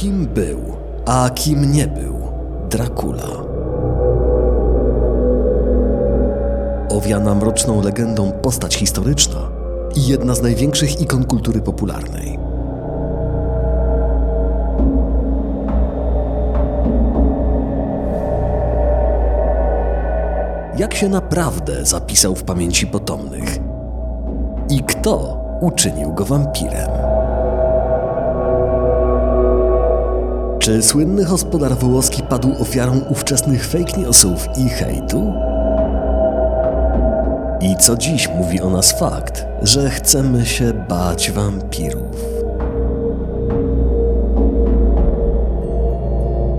Kim był, a kim nie był Dracula? Owiana mroczną legendą postać historyczna i jedna z największych ikon kultury popularnej. Jak się naprawdę zapisał w pamięci potomnych? I kto uczynił go wampirem? Czy słynny gospodar Wołoski padł ofiarą ówczesnych fake newsów i hejtu? I co dziś mówi o nas fakt, że chcemy się bać wampirów?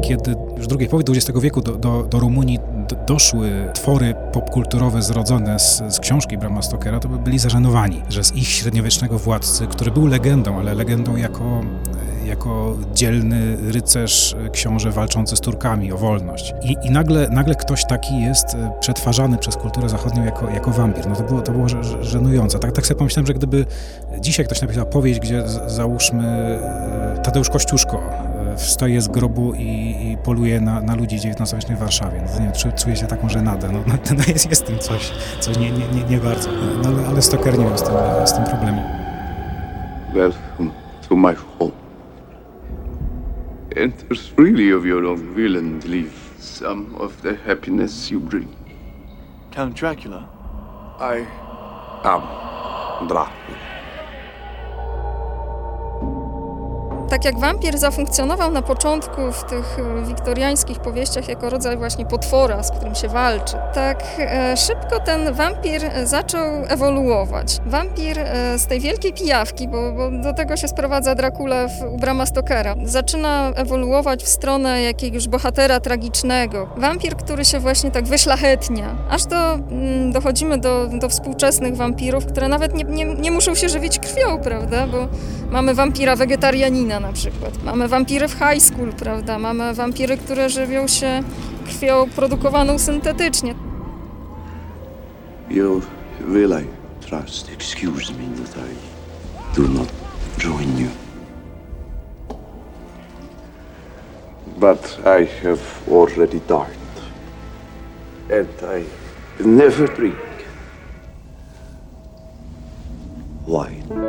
Kiedy już w drugiej połowie XX wieku do, do, do Rumunii doszły twory popkulturowe zrodzone z, z książki Brama Stokera, to by byli zażenowani, że z ich średniowiecznego władcy, który był legendą, ale legendą jako jako dzielny rycerz, książę walczący z Turkami o wolność. I, i nagle, nagle ktoś taki jest e, przetwarzany przez kulturę zachodnią jako, jako wampir. No to było, to było żenujące. Tak, tak sobie pomyślałem, że gdyby dzisiaj ktoś napisał powieść, gdzie załóżmy e, Tadeusz Kościuszko e, wstaje z grobu i, i poluje na, na ludzi w XIX-wiecznej Warszawie. No, nie, czuję się taką żenadę. No, no, no jest, jest w tym coś, coś nie, nie, nie, nie bardzo. No, ale, ale Stoker nie miał z tym, z tym problemu. Welcome to my home. Enter freely of your own will and leave some of the happiness you bring. Count Dracula. I am Dracula. Tak jak wampir zafunkcjonował na początku w tych e, wiktoriańskich powieściach jako rodzaj właśnie potwora, z którym się walczy, tak e, szybko ten wampir zaczął ewoluować. Wampir e, z tej wielkiej pijawki, bo, bo do tego się sprowadza Dracula w, u Brama Stokera, zaczyna ewoluować w stronę jakiegoś bohatera tragicznego. Wampir, który się właśnie tak wyszlachetnia, aż do, mm, dochodzimy do, do współczesnych wampirów, które nawet nie, nie, nie muszą się żywić krwią, prawda, bo mamy wampira wegetarianina na przykład. Mamy wampiry w high school, prawda? Mamy wampiry, które żywią się krwią produkowaną syntetycznie. You trust, excuse me that I do not join you. But I have already died. And I never drink wine.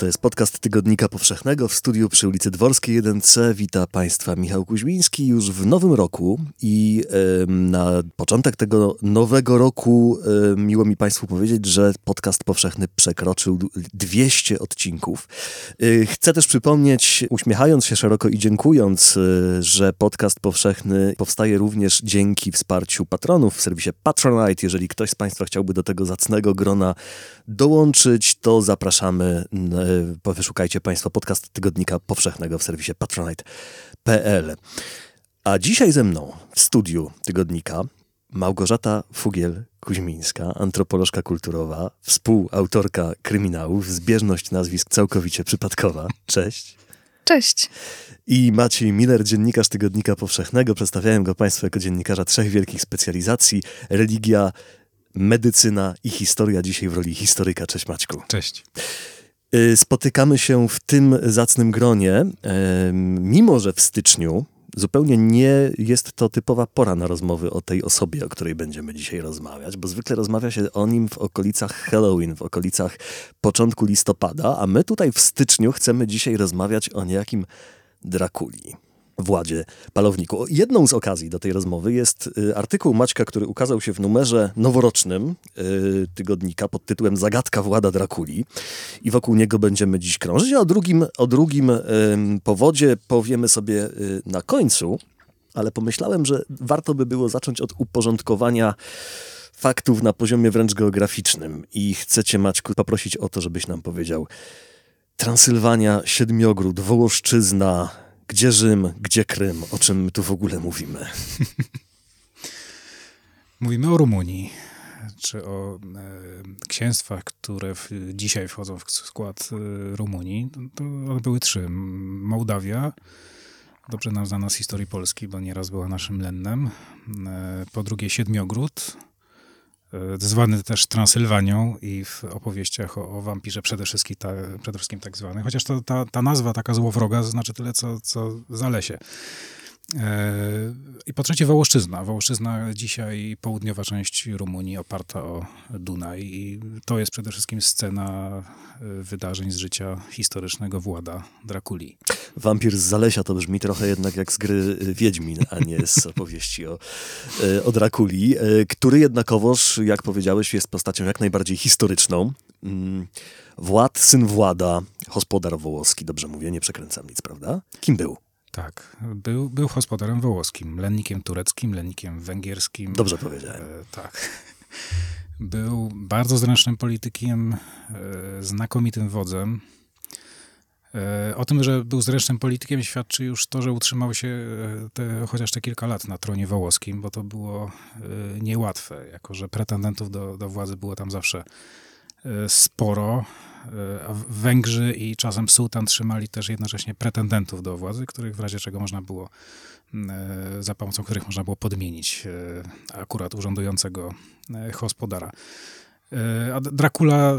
To jest podcast Tygodnika Powszechnego w studiu przy ulicy Dworskiej 1C. Wita Państwa Michał Kuźmiński już w nowym roku i y, na początek tego nowego roku y, miło mi Państwu powiedzieć, że podcast powszechny przekroczył 200 odcinków. Y, chcę też przypomnieć, uśmiechając się szeroko i dziękując, że podcast powszechny powstaje również dzięki wsparciu patronów w serwisie Patronite. Jeżeli ktoś z Państwa chciałby do tego zacnego grona dołączyć, to zapraszamy wyszukajcie Państwo podcast Tygodnika Powszechnego w serwisie patronite.pl. A dzisiaj ze mną w studiu Tygodnika Małgorzata Fugiel-Kuźmińska, antropolożka kulturowa, współautorka kryminałów, zbieżność nazwisk całkowicie przypadkowa. Cześć. Cześć. I Maciej Miller, dziennikarz Tygodnika Powszechnego. Przedstawiałem go Państwu jako dziennikarza trzech wielkich specjalizacji. Religia, medycyna i historia. Dzisiaj w roli historyka. Cześć Maćku. Cześć. Y, spotykamy się w tym zacnym gronie, mimo że w styczniu zupełnie nie jest to typowa pora na rozmowy o tej osobie, o której będziemy dzisiaj rozmawiać, bo zwykle rozmawia się o nim w okolicach Halloween, w okolicach początku listopada, a my tutaj w styczniu chcemy dzisiaj rozmawiać o niejakim Drakuli. Władzie Palowniku. Jedną z okazji do tej rozmowy jest y, artykuł Maćka, który ukazał się w numerze noworocznym y, tygodnika pod tytułem Zagadka Włada Drakuli. I wokół niego będziemy dziś krążyć, a o drugim, o drugim powodzie powiemy sobie y, na końcu, ale pomyślałem, że warto by było zacząć od uporządkowania faktów na poziomie wręcz geograficznym. I chcę cię Maćku poprosić o to, żebyś nam powiedział. Transylwania, Siedmiogród, Wołoszczyzna, gdzie Rzym, gdzie Krym? O czym my tu w ogóle mówimy? Mówimy o Rumunii. czy o księstwach, które w, dzisiaj wchodzą w skład Rumunii, to one były trzy. Mołdawia, dobrze nam znana z historii Polski, bo nieraz była naszym lennem. Po drugie Siedmiogród, E, zwany też Transylwanią i w opowieściach o, o wampirze przede wszystkim, ta, przede wszystkim tak zwany. Chociaż to, ta, ta nazwa taka złowroga znaczy tyle, co, co zalesie. E, I po trzecie Wołoszczyzna. Wołoszczyzna dzisiaj południowa część Rumunii oparta o Dunaj i to jest przede wszystkim scena e, wydarzeń z życia historycznego Włada Drakuli. Wampir z Zalesia to brzmi trochę jednak jak z gry Wiedźmin, a nie z opowieści o, e, o Drakuli, który jednakowoż, jak powiedziałeś, jest postacią jak najbardziej historyczną. Mm, Wład, syn Włada, gospodar wołoski, dobrze mówię, nie przekręcam nic, prawda? Kim był? Tak, był, był gospodarem wołoskim, lennikiem tureckim, lennikiem węgierskim. Dobrze powiedziałem. E, tak. Był bardzo zręcznym politykiem, e, znakomitym wodzem. E, o tym, że był zręcznym politykiem, świadczy już to, że utrzymał się e, te, chociaż te kilka lat na tronie wołoskim, bo to było e, niełatwe, jako że pretendentów do, do władzy było tam zawsze e, sporo. E, Węgrzy i czasem sułtan trzymali też jednocześnie pretendentów do władzy, których w razie czego można było, e, za pomocą których można było podmienić e, akurat urzędującego gospodara. A Dracula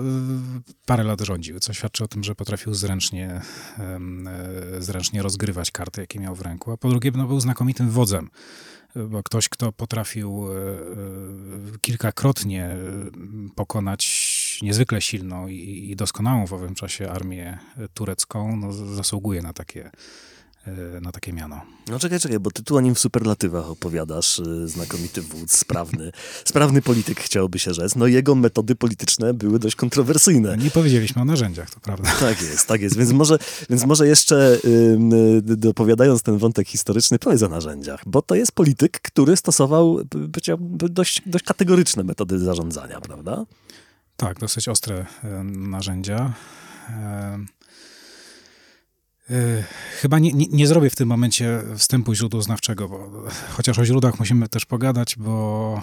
parę lat rządził, co świadczy o tym, że potrafił zręcznie, zręcznie rozgrywać karty, jakie miał w ręku. A po drugie, no, był znakomitym wodzem bo ktoś, kto potrafił kilkakrotnie pokonać niezwykle silną i, i doskonałą w owym czasie armię turecką, no, zasługuje na takie e, na takie miano. No czekaj, czekaj, bo ty tu o nim w superlatywach opowiadasz. E, znakomity wódz, sprawny, sprawny polityk chciałoby się rzec. No jego metody polityczne były dość kontrowersyjne. Nie powiedzieliśmy o narzędziach, to prawda. Tak jest, tak jest. Więc może, więc może jeszcze dopowiadając ten wątek historyczny, powiedz o narzędziach. Bo to jest polityk, który stosował dość, dość kategoryczne metody zarządzania, prawda? Tak, dosyć ostre e, narzędzia. E, e, chyba nie, nie, nie, zrobię w tym momencie wstępu źródłoznawczego, bo chociaż o źródłach musimy też pogadać, bo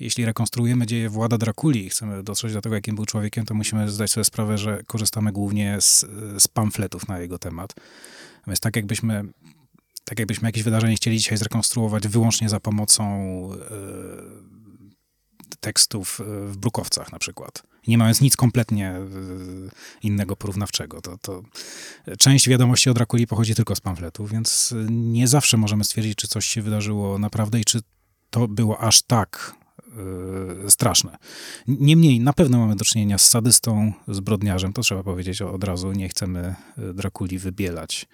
jeśli rekonstruujemy dzieje Włada Drakuli i chcemy dotrzeć do tego, jakim był człowiekiem, to musimy zdać sobie sprawę, że korzystamy głównie z, z pamfletów na jego temat. Więc tak jakbyśmy, tak jakbyśmy jakieś wydarzenie chcieli dzisiaj zrekonstruować wyłącznie za pomocą tekstów e, w Brukowcach na przykład. Nie mając nic kompletnie e, innego porównawczego. To, to część wiadomości o Drakuli pochodzi tylko z pamfletów, więc nie zawsze możemy stwierdzić, czy coś się wydarzyło naprawdę i czy to było aż tak straszne. Niemniej na pewno mamy do czynienia z sadystą, zbrodniarzem, to trzeba powiedzieć od razu, nie chcemy Drakuli wybielać.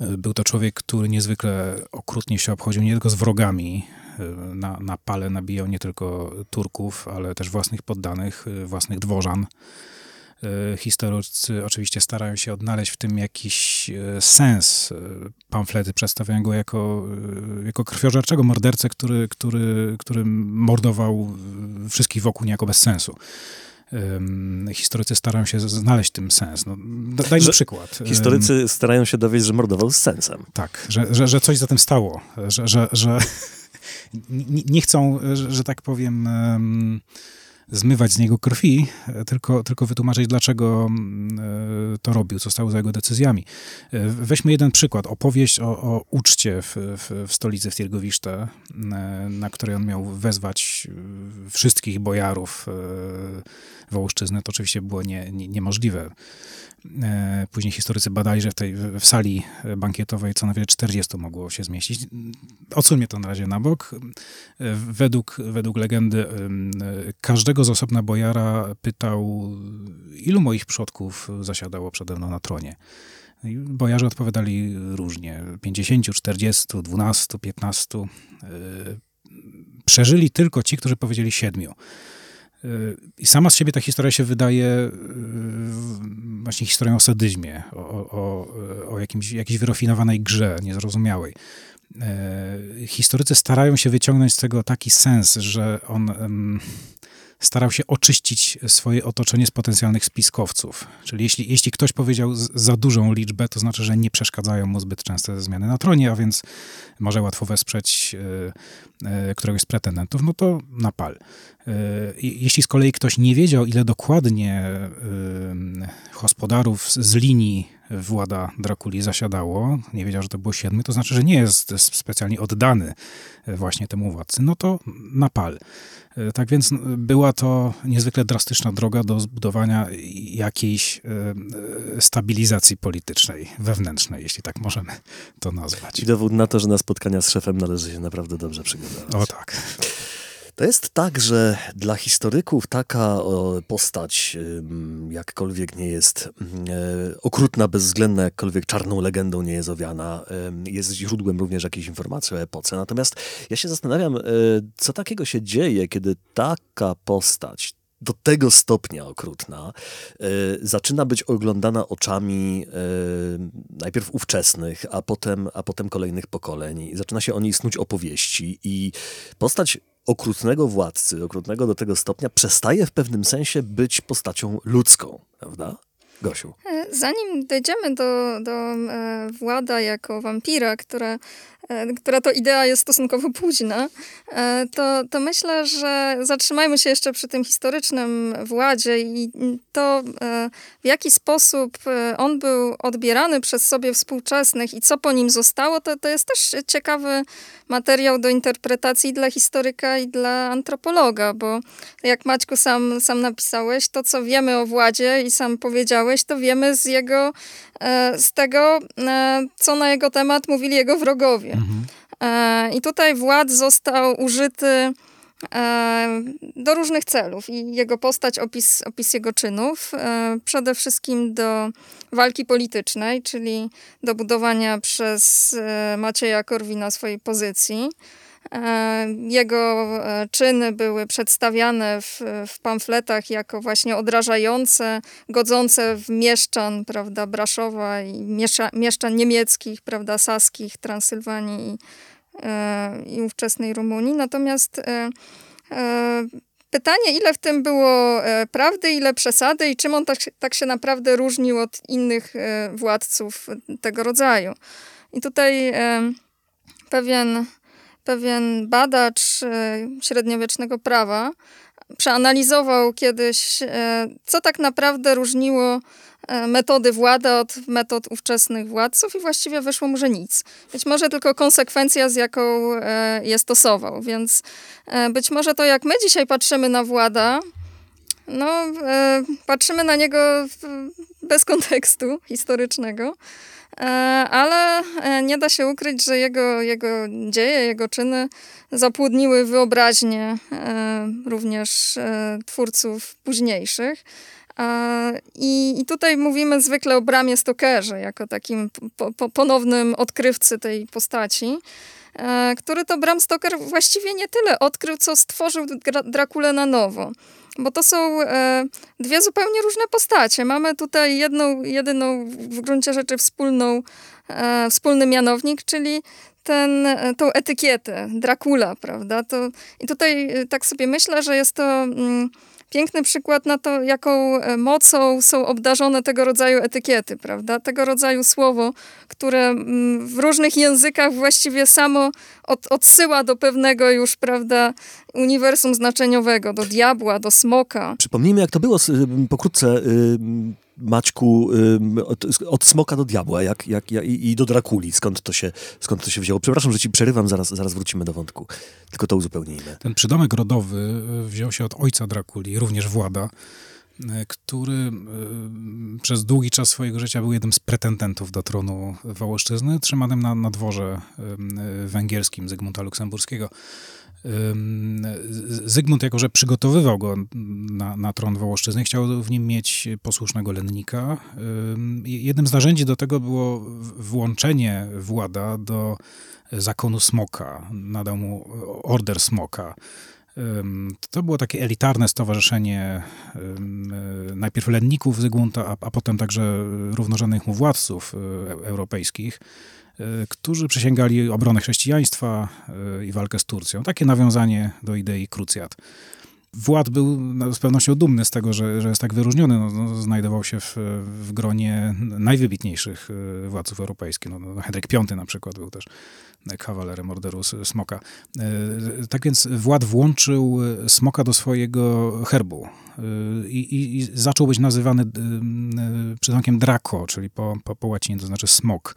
Był to człowiek, który niezwykle okrutnie się obchodził nie tylko z wrogami, na, na pale nabijał nie tylko Turków, ale też własnych poddanych, własnych dworzan. E, historycy oczywiście starają się odnaleźć w tym jakiś e, sens. E, pamflety przedstawiają go jako, jako krwiożerczego mordercę, który, który, który mordował wszystkich wokół niejako bez sensu historycy starają się znaleźć tym sens. No, dajmy że przykład. Historycy starają się dowiedzieć, że mordował z sensem. Tak, że, że, że coś za tym stało, że, że, że nie, chcą, że, że tak powiem zmywać z niego krwi, tylko, tylko wytłumaczyć, dlaczego mm, e, to robił, co stało za jego decyzjami. E, weźmy jeden przykład. Opowieść o, o uczcie w, w, w stolicy w Tirgowiszte, e, na której on miał wezwać wszystkich bojarów Wołoszczyzny. To oczywiście było nie, nie, niemożliwe. Później historycy badali, że w tej w sali bankietowej co najwyżej 40 mogło się zmieścić. Odsuńmy to na razie na bok. Według, według legendy każdego każdego z osobna bojara pytał, ilu moich przodków zasiadało przede mną na tronie. Bojarze odpowiadali różnie. 50, 40, 12, 15. Przeżyli tylko ci, którzy powiedzieli siedmiu. I sama z siebie ta historia się wydaje e, właśnie historią o sadyzmie, o, o, o jakimś, jakiejś wyrafinowanej grze, niezrozumiałej. E, historycy starają się wyciągnąć z tego taki sens, że on starał się oczyścić swoje otoczenie z potencjalnych spiskowców. Czyli jeśli, jeśli ktoś powiedział za dużą liczbę, to znaczy, że nie przeszkadzają mu zbyt częste zmiany na tronie, a więc może łatwo wesprzeć y, y, któregoś z pretendentów, no to na pal. Jeśli z kolei ktoś nie wiedział, ile dokładnie gospodarów z linii włada Drakuli zasiadało, nie wiedział, że to było siedmiu, to znaczy, że nie jest specjalnie oddany właśnie temu władcy, no to na pal. Tak więc była to niezwykle drastyczna droga do zbudowania jakiejś e, stabilizacji politycznej, wewnętrznej, jeśli tak możemy to nazwać. I dowód na to, że na spotkania z szefem należy się naprawdę dobrze przygotować. O tak. To jest tak, że dla historyków taka postać, jakkolwiek nie jest e, okrutna, bezwzględna, jakkolwiek czarną legendą nie jest owiana, jest źródłem również jakiejś informacji o epoce. Natomiast ja się zastanawiam, e, co takiego się dzieje, kiedy taka postać, do tego stopnia okrutna, y, zaczyna być oglądana oczami najpierw ówczesnych, a potem, a potem kolejnych pokoleń. Zaczyna się o niej snuć opowieści i postać okrutnego władcy, okrutnego do tego stopnia, przestaje w pewnym sensie być postacią ludzką, prawda? Gosiu. E, zanim dojdziemy do, do e, Włada jako wampira, która, która to idea jest stosunkowo późna, to, to myślę, że zatrzymajmy się jeszcze przy tym historycznym Władzie i to, w jaki sposób on był odbierany przez sobie współczesnych i co po nim zostało, to, to jest też ciekawy materiał do interpretacji dla historyka i dla antropologa, bo jak Maćku sam, sam napisałeś, to co wiemy o Władzie i sam powiedziałeś, to wiemy z jego, e, z tego, e, co na jego temat mówili jego wrogowie. Mhm. E, I tutaj Wład został użyty do różnych celów i jego postać, opis, opis jego czynów, przede wszystkim do walki politycznej, czyli do budowania przez Macieja Korwina swojej pozycji. Jego czyny były przedstawiane w, w, pamfletach jako właśnie odrażające, godzące w mieszczan, prawda, Braszowa i mieszczan, mieszczan niemieckich, prawda, saskich, Transylwanii i, E, i ówczesnej Rumunii. Natomiast e, e, pytanie, ile w tym było prawdy, ile przesady i czym on tak, tak się naprawdę różnił od innych władców tego rodzaju. I tutaj pewien, pewien badacz średniowiecznego prawa przeanalizował kiedyś, co tak naprawdę różniło E, metody włada od metod ówczesnych władców i właściwie wyszło mu, że nic. Być może tylko konsekwencja, z jaką je stosował. Więc być może to, jak my dzisiaj patrzymy na włada, no, patrzymy na niego bez kontekstu historycznego, ale nie da się ukryć, że jego, jego dzieje, jego czyny zapłodniły wyobraźnię również twórców późniejszych. I, I tutaj mówimy zwykle o Bramie Stokerze, jako takim po, po, ponownym odkrywcy tej postaci, e, który to Bram Stoker właściwie nie tyle odkrył, co stworzył Drakulę na nowo. Bo to są e, dwie zupełnie różne postacie. Mamy tutaj jedną, jedyną w gruncie rzeczy wspólną, e, wspólny mianownik, czyli ten, tą etykietę, Dracula, prawda? To, I tutaj tak sobie myślę, że jest to... Mm, piękny przykład na to, jaką e, mocą są obdarzone tego rodzaju etykiety, prawda? Tego rodzaju słowo, które mm, w różnych językach właściwie samo od, odsyła do pewnego już, prawda, uniwersum znaczeniowego, do diabła, do smoka. Przypomnijmy, jak to było pokrótce Maćku, od, od, smoka do diabła jak, jak, jak, i do Drakuli. Skąd to, się, skąd to się wzięło? Przepraszam, że ci przerywam, zaraz, zaraz wrócimy do wątku. Tylko to uzupełnijmy. Ten przydomek rodowy y, wziął się od ojca Drakuli, również Włada, y, który y, przez długi czas swojego życia był jednym z pretendentów do tronu Wołoszczyzny, trzymanym na, na dworze węgierskim Zygmunta Luksemburskiego. Zygmunt, jako że przygotowywał go na, na tron Wołoszczyzny, chciał w nim mieć posłusznego lennika. Jednym z narzędzi do tego było włączenie Włada do zakonu Smoka. Nadał mu order Smoka. To było takie elitarne stowarzyszenie najpierw lenników Zygmunta, a, a potem także równorzędnych mu władców e, europejskich. E, którzy przysięgali obronę chrześcijaństwa e, i walkę z Turcją. Takie nawiązanie do idei krucjat. Wład był no, z pewnością dumny z tego, że, że jest tak wyróżniony. No, no, znajdował się w, w gronie najwybitniejszych e, władców europejskich. No, no, Henryk V na przykład był też kawalerem orderu Smoka. Tak więc Wład włączył Smoka do swojego herbu i, i, i zaczął być nazywany przydomkiem Draco, czyli po, po, po łacinie, to znaczy smok.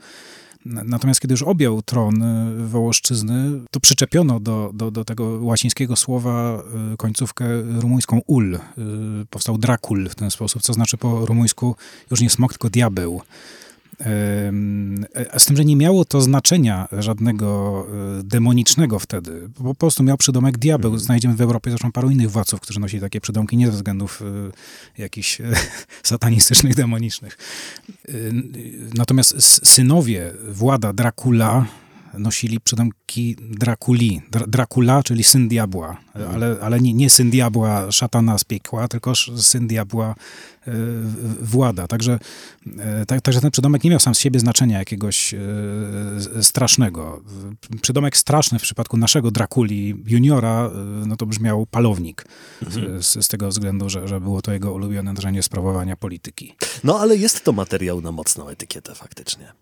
Natomiast kiedy już objął tron y, Wołoszczyzny, to przyczepiono do, do, do tego łacińskiego słowa y, końcówkę rumuńską ul. Y, powstał Drakul w ten sposób, co znaczy po rumuńsku już nie smok, tylko diabeł. Z tym, że nie miało to znaczenia żadnego e, demonicznego wtedy. Po prostu miał przydomek diabeł. Mhm. Znajdziemy w Europie zresztą paru innych władców, którzy nosili takie przydomki nie ze względów e, jakichś e, satanistycznych, demonicznych. Natomiast synowie włada Dracula nosili przydomki Drakuli. Dracula, czyli syn diabła, mhm. ale, ale nie, nie syn diabła szatana z piekła, tylko syn diabła y, włada. Także, y, tak, także ten przydomek nie miał sam z siebie znaczenia jakiegoś y, strasznego. Przydomek straszny w przypadku naszego Drakuli juniora, no to brzmiał palownik. Mhm. Z, z, tego względu, że, że było to jego ulubione narzędzie sprawowania polityki. No ale jest to materiał na mocną etykietę faktycznie.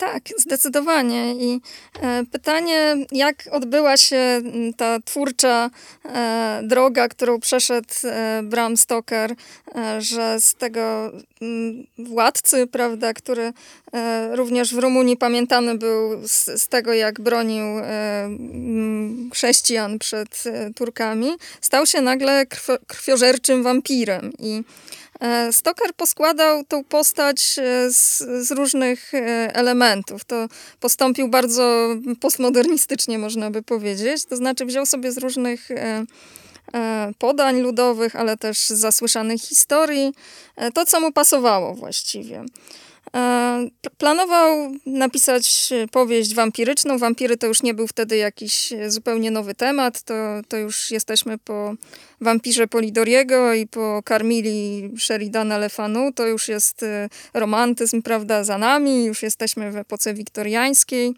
Tak, zdecydowanie. I e, pytanie, jak odbyła się ta twórcza e, droga, którą przeszedł e, Bram Stoker, że z tego m, władcy, prawda, który również w Rumunii pamiętany był z, z tego, jak bronił e, m, chrześcijan przed Turkami, stał się nagle krwio, krwiożerczym wampirem. I Stoker poskładał tą postać e, z, z, różnych e, elementów. To postąpił bardzo postmodernistycznie, można by powiedzieć. To znaczy wziął sobie z różnych podań ludowych, ale też z zasłyszanych historii, to co mu pasowało właściwie. Planował napisać powieść wampiryczną. Wampiry to już nie był wtedy jakiś zupełnie nowy temat, to, to już jesteśmy po wampirze Polidoriego i po Carmili Sheridana Lefanu. To już jest y, romantyzm, prawda, za nami. Już jesteśmy w epoce wiktoriańskiej,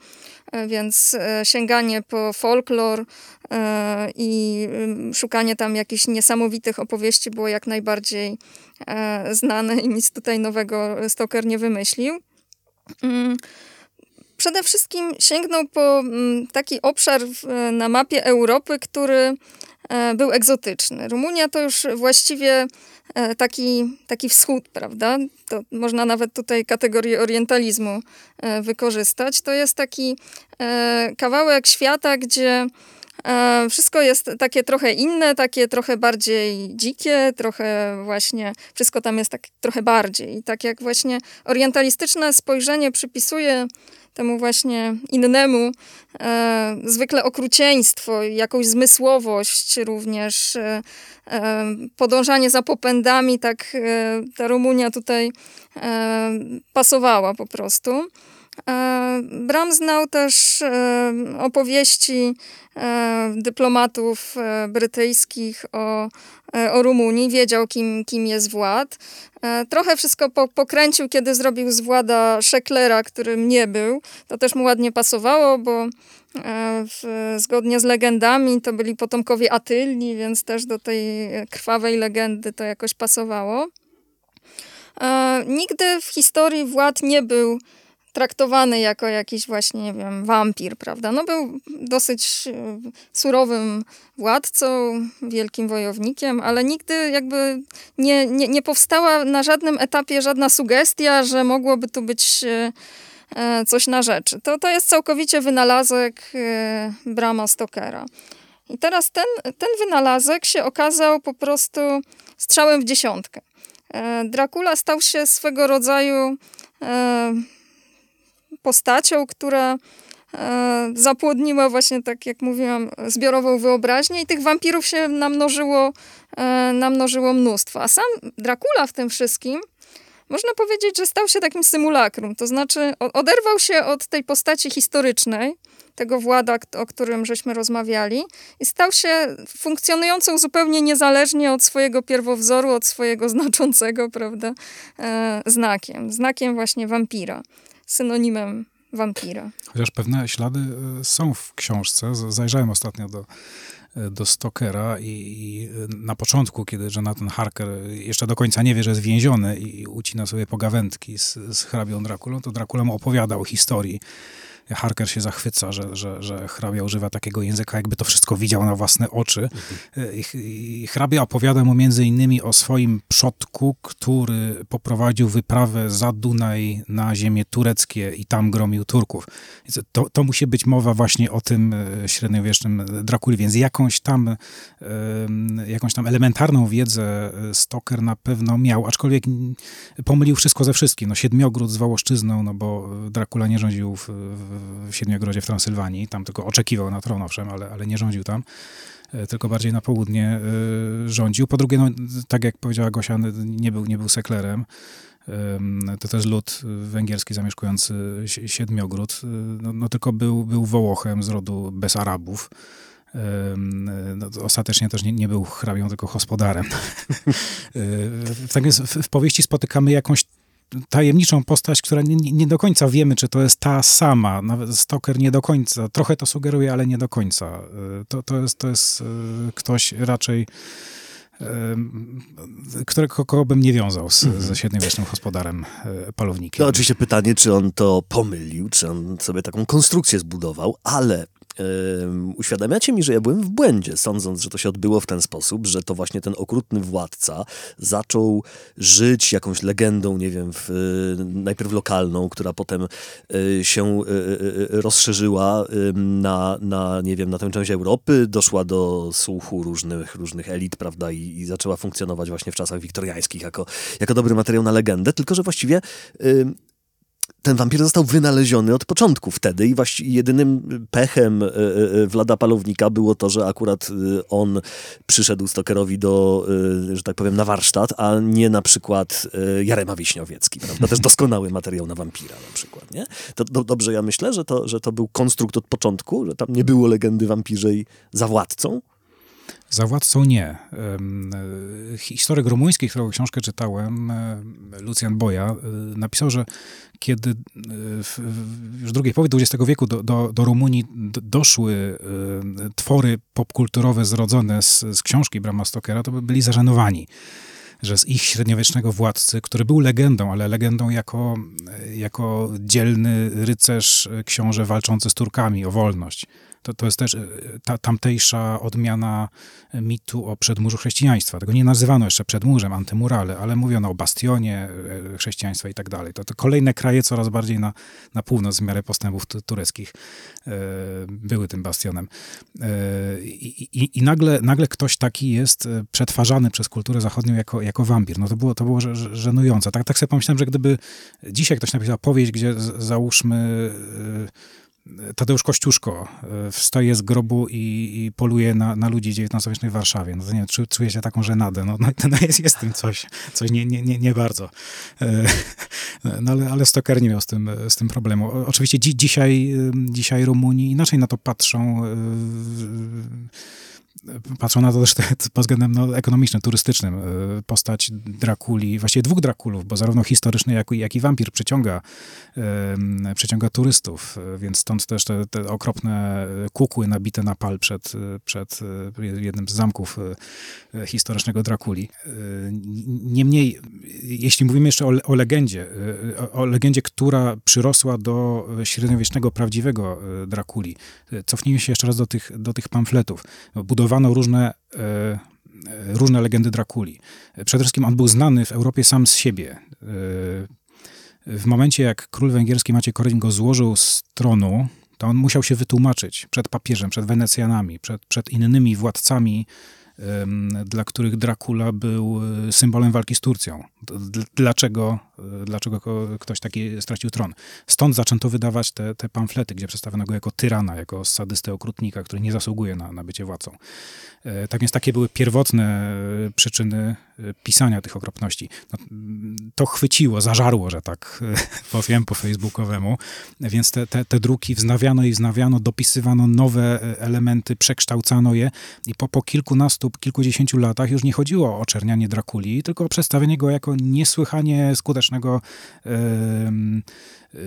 e, więc e, sięganie po folklor i szukanie tam jakichś niesamowitych opowieści było jak najbardziej znane i nic tutaj nowego Stoker nie wymyślił. Mm, przede wszystkim sięgnął po mm, taki obszar na mapie Europy, który był egzotyczny. Rumunia to już właściwie e, taki, taki wschód, prawda? To można nawet tutaj kategorię orientalizmu e, wykorzystać. To jest taki kawałek świata, gdzie wszystko jest takie trochę inne, takie trochę bardziej dzikie, trochę właśnie, wszystko tam jest tak trochę bardziej. I tak jak właśnie orientalistyczne spojrzenie przypisuje temu właśnie innemu e, zwykle okrucieństwo, jakąś zmysłowość również, e, e, podążanie za popędami, tak e, ta Rumunia tutaj e, pasowała po prostu. E, Bram znał też opowieści dyplomatów brytyjskich o, o Rumunii, wiedział kim, kim jest Wład. Trochę wszystko po, pokręcił, kiedy zrobił z Włada Szeklera, którym nie był. To też mu ładnie pasowało, bo w, zgodnie z legendami to byli potomkowie Atylni, więc też do tej krwawej legendy to jakoś pasowało. Nigdy w historii Wład nie był traktowany jako jakiś właśnie, nie wiem, wampir, prawda? No był dosyć e, surowym władcą, wielkim wojownikiem, ale nigdy jakby nie, nie, nie powstała na żadnym etapie żadna sugestia, że mogłoby tu być e, e, coś na rzeczy. To, to jest całkowicie wynalazek Brama Stokera. I teraz ten, ten wynalazek się okazał po prostu strzałem w dziesiątkę. Dracula stał się swego rodzaju postacią, która e, zapłodniła właśnie, tak jak mówiłam, zbiorową wyobraźnię i tych wampirów się namnożyło, e, namnożyło mnóstwo. A sam Dracula w tym wszystkim można powiedzieć, że stał się takim symulakrum, to znaczy oderwał się od tej postaci historycznej, tego włada, o którym żeśmy rozmawiali, i stał się funkcjonującą zupełnie niezależnie od swojego pierwowzoru, od swojego znaczącego, prawda, e, znakiem. Znakiem właśnie wampira synonimem wampira. Chociaż pewne ślady są w książce. Zajrzałem ostatnio do, do Stokera i, i, na początku, kiedy Jonathan Harker jeszcze do końca nie wie, że jest więziony i ucina sobie pogawędki z, z hrabią Drakulą, to Dracula mu opowiadał historii Harker się zachwyca, że, że, że hrabia używa takiego języka, jakby to wszystko widział na własne oczy. Mhm. I, hrabia opowiada mu między innymi o swoim przodku, który poprowadził wyprawę za Dunaj na ziemię tureckie i tam gromił Turków. To, to musi być mowa właśnie o tym e, średniowiecznym Drakuli, więc jakąś tam, jakąś tam elementarną wiedzę e, Stoker na pewno miał, aczkolwiek pomylił wszystko ze wszystkim. No, Siedmiogród z Wołoszczyzną, no bo Dracula nie rządził w, w Siedmiogrodzie w Transylwanii, tam tylko oczekiwał na tron, owszem, ale, ale nie rządził tam e, tylko bardziej na południe e, rządził. Po drugie, no, tak jak powiedziała Gosia, nie był, nie był seklerem. To też lud węgierski zamieszkujący Siedmiogród, e, no, no tylko był, był Wołochem z rodu bez Arabów. No, ostatecznie też nie, nie, był hrabią, tylko gospodarem. tak więc w, w powieści spotykamy jakąś tajemniczą postać, która nie, nie, do końca wiemy, czy to jest ta sama. Nawet Stoker nie do końca. Trochę to sugeruje, ale nie do końca. E, to, to, jest, to jest e, ktoś raczej e, którego kogo bym nie wiązał z, mhm. ze średniowiecznym gospodarem palownikiem. No oczywiście pytanie, czy on to pomylił, czy on sobie taką konstrukcję zbudował, ale uświadamiacie mi, że ja byłem w błędzie, sądząc, że to się odbyło w ten sposób, że to właśnie ten okrutny władca zaczął żyć jakąś legendą, nie wiem, w, najpierw lokalną, która potem e, się e, e, rozszerzyła na, na, nie wiem, na tę część Europy, doszła do słuchu różnych, różnych elit, prawda, i, i zaczęła funkcjonować właśnie w czasach wiktoriańskich jako, jako dobry materiał na legendę, tylko że właściwie ten wampir został wynaleziony od początku wtedy i właściwie jedynym pechem e, e, Wlada Palownika było to, że akurat e, on przyszedł Stokerowi do, że tak powiem, na warsztat, a nie na przykład Jarema Wiśniowiecki, prawda? Też doskonały materiał na wampira na przykład, nie? To do, dobrze ja myślę, że to, że to był konstrukt od początku, że tam nie było legendy wampirzej za władcą, za władcą nie. Historyk rumuński, którego książkę czytałem, Lucjan Boja, e, napisał, że kiedy e, w, już drugiej połowie XX wieku do, do, do Rumunii doszły e, twory popkulturowe zrodzone z, z książki Brama Stokera, to by byli zażenowani że z ich średniowiecznego władcy, który był legendą, ale legendą jako, jako dzielny rycerz, książę walczący z Turkami o wolność, to, to jest też e, ta, tamtejsza odmiana mitu o przedmurzu chrześcijaństwa. Tego nie nazywano jeszcze przedmurzem, antymurale, ale mówiono o bastionie e, chrześcijaństwa i tak dalej. To, to kolejne kraje coraz bardziej na, na północ w miarę postępów tureckich e, były tym bastionem. I, i, i nagle, nagle ktoś taki jest przetwarzany przez kulturę zachodnią jako, jako wampir. No to było, to było żenujące. Tak, tak sobie pomyślałem, że gdyby dzisiaj ktoś napisał powieść, gdzie załóżmy Tadeusz Kościuszko e, wstaje z grobu i, i poluje na, na ludzi XIX-wiecznej w Warszawie. No nie czu, czuje się taką żenadę. No, no, no jest, jest tym coś, coś nie, nie, nie, nie bardzo. E, no ale, ale Stoker nie miał z tym, z tym problemu. Oczywiście dzi, dzisiaj, dzisiaj Rumuni inaczej na to patrzą e, patrzą na to też te, pod względem no, ekonomicznym, turystycznym. E, postać Drakuli, właściwie dwóch Drakulów, bo zarówno historyczny, jak, jak i wampir przyciąga, przyciąga turystów, e, więc stąd też te, te, okropne kukły nabite na pal przed, przed jednym z zamków historycznego Drakuli. Niemniej, jeśli mówimy jeszcze o, o legendzie, o, o legendzie, która przyrosła do średniowiecznego, prawdziwego Drakuli, cofnijmy się jeszcze raz do tych, do tych pamfletów. Budowa różne, e, e, różne legendy Drakuli. Przede wszystkim on był znany w Europie sam z siebie. E, w momencie, jak król węgierski Maciej Koryn go złożył z tronu, to on musiał się wytłumaczyć przed papieżem, przed Wenecjanami, przed, przed innymi władcami dla których Dracula był symbolem walki z Turcją. Dlaczego, dlaczego ktoś taki stracił tron? Stąd zaczęto wydawać te, te pamflety, gdzie przedstawiono go jako tyrana, jako sadystę okrutnika, który nie zasługuje na, na bycie władcą. E, tak więc takie były pierwotne przyczyny pisania tych okropności. No, to chwyciło, zażarło, że tak powiem po facebookowemu, więc te, te, te druki wznawiano i wznawiano, dopisywano nowe elementy, przekształcano je i po, po kilkunastu kilkudziesięciu latach już nie chodziło o oczernianie Drakuli, tylko o przedstawienie go jako niesłychanie skutecznego średniowiecznego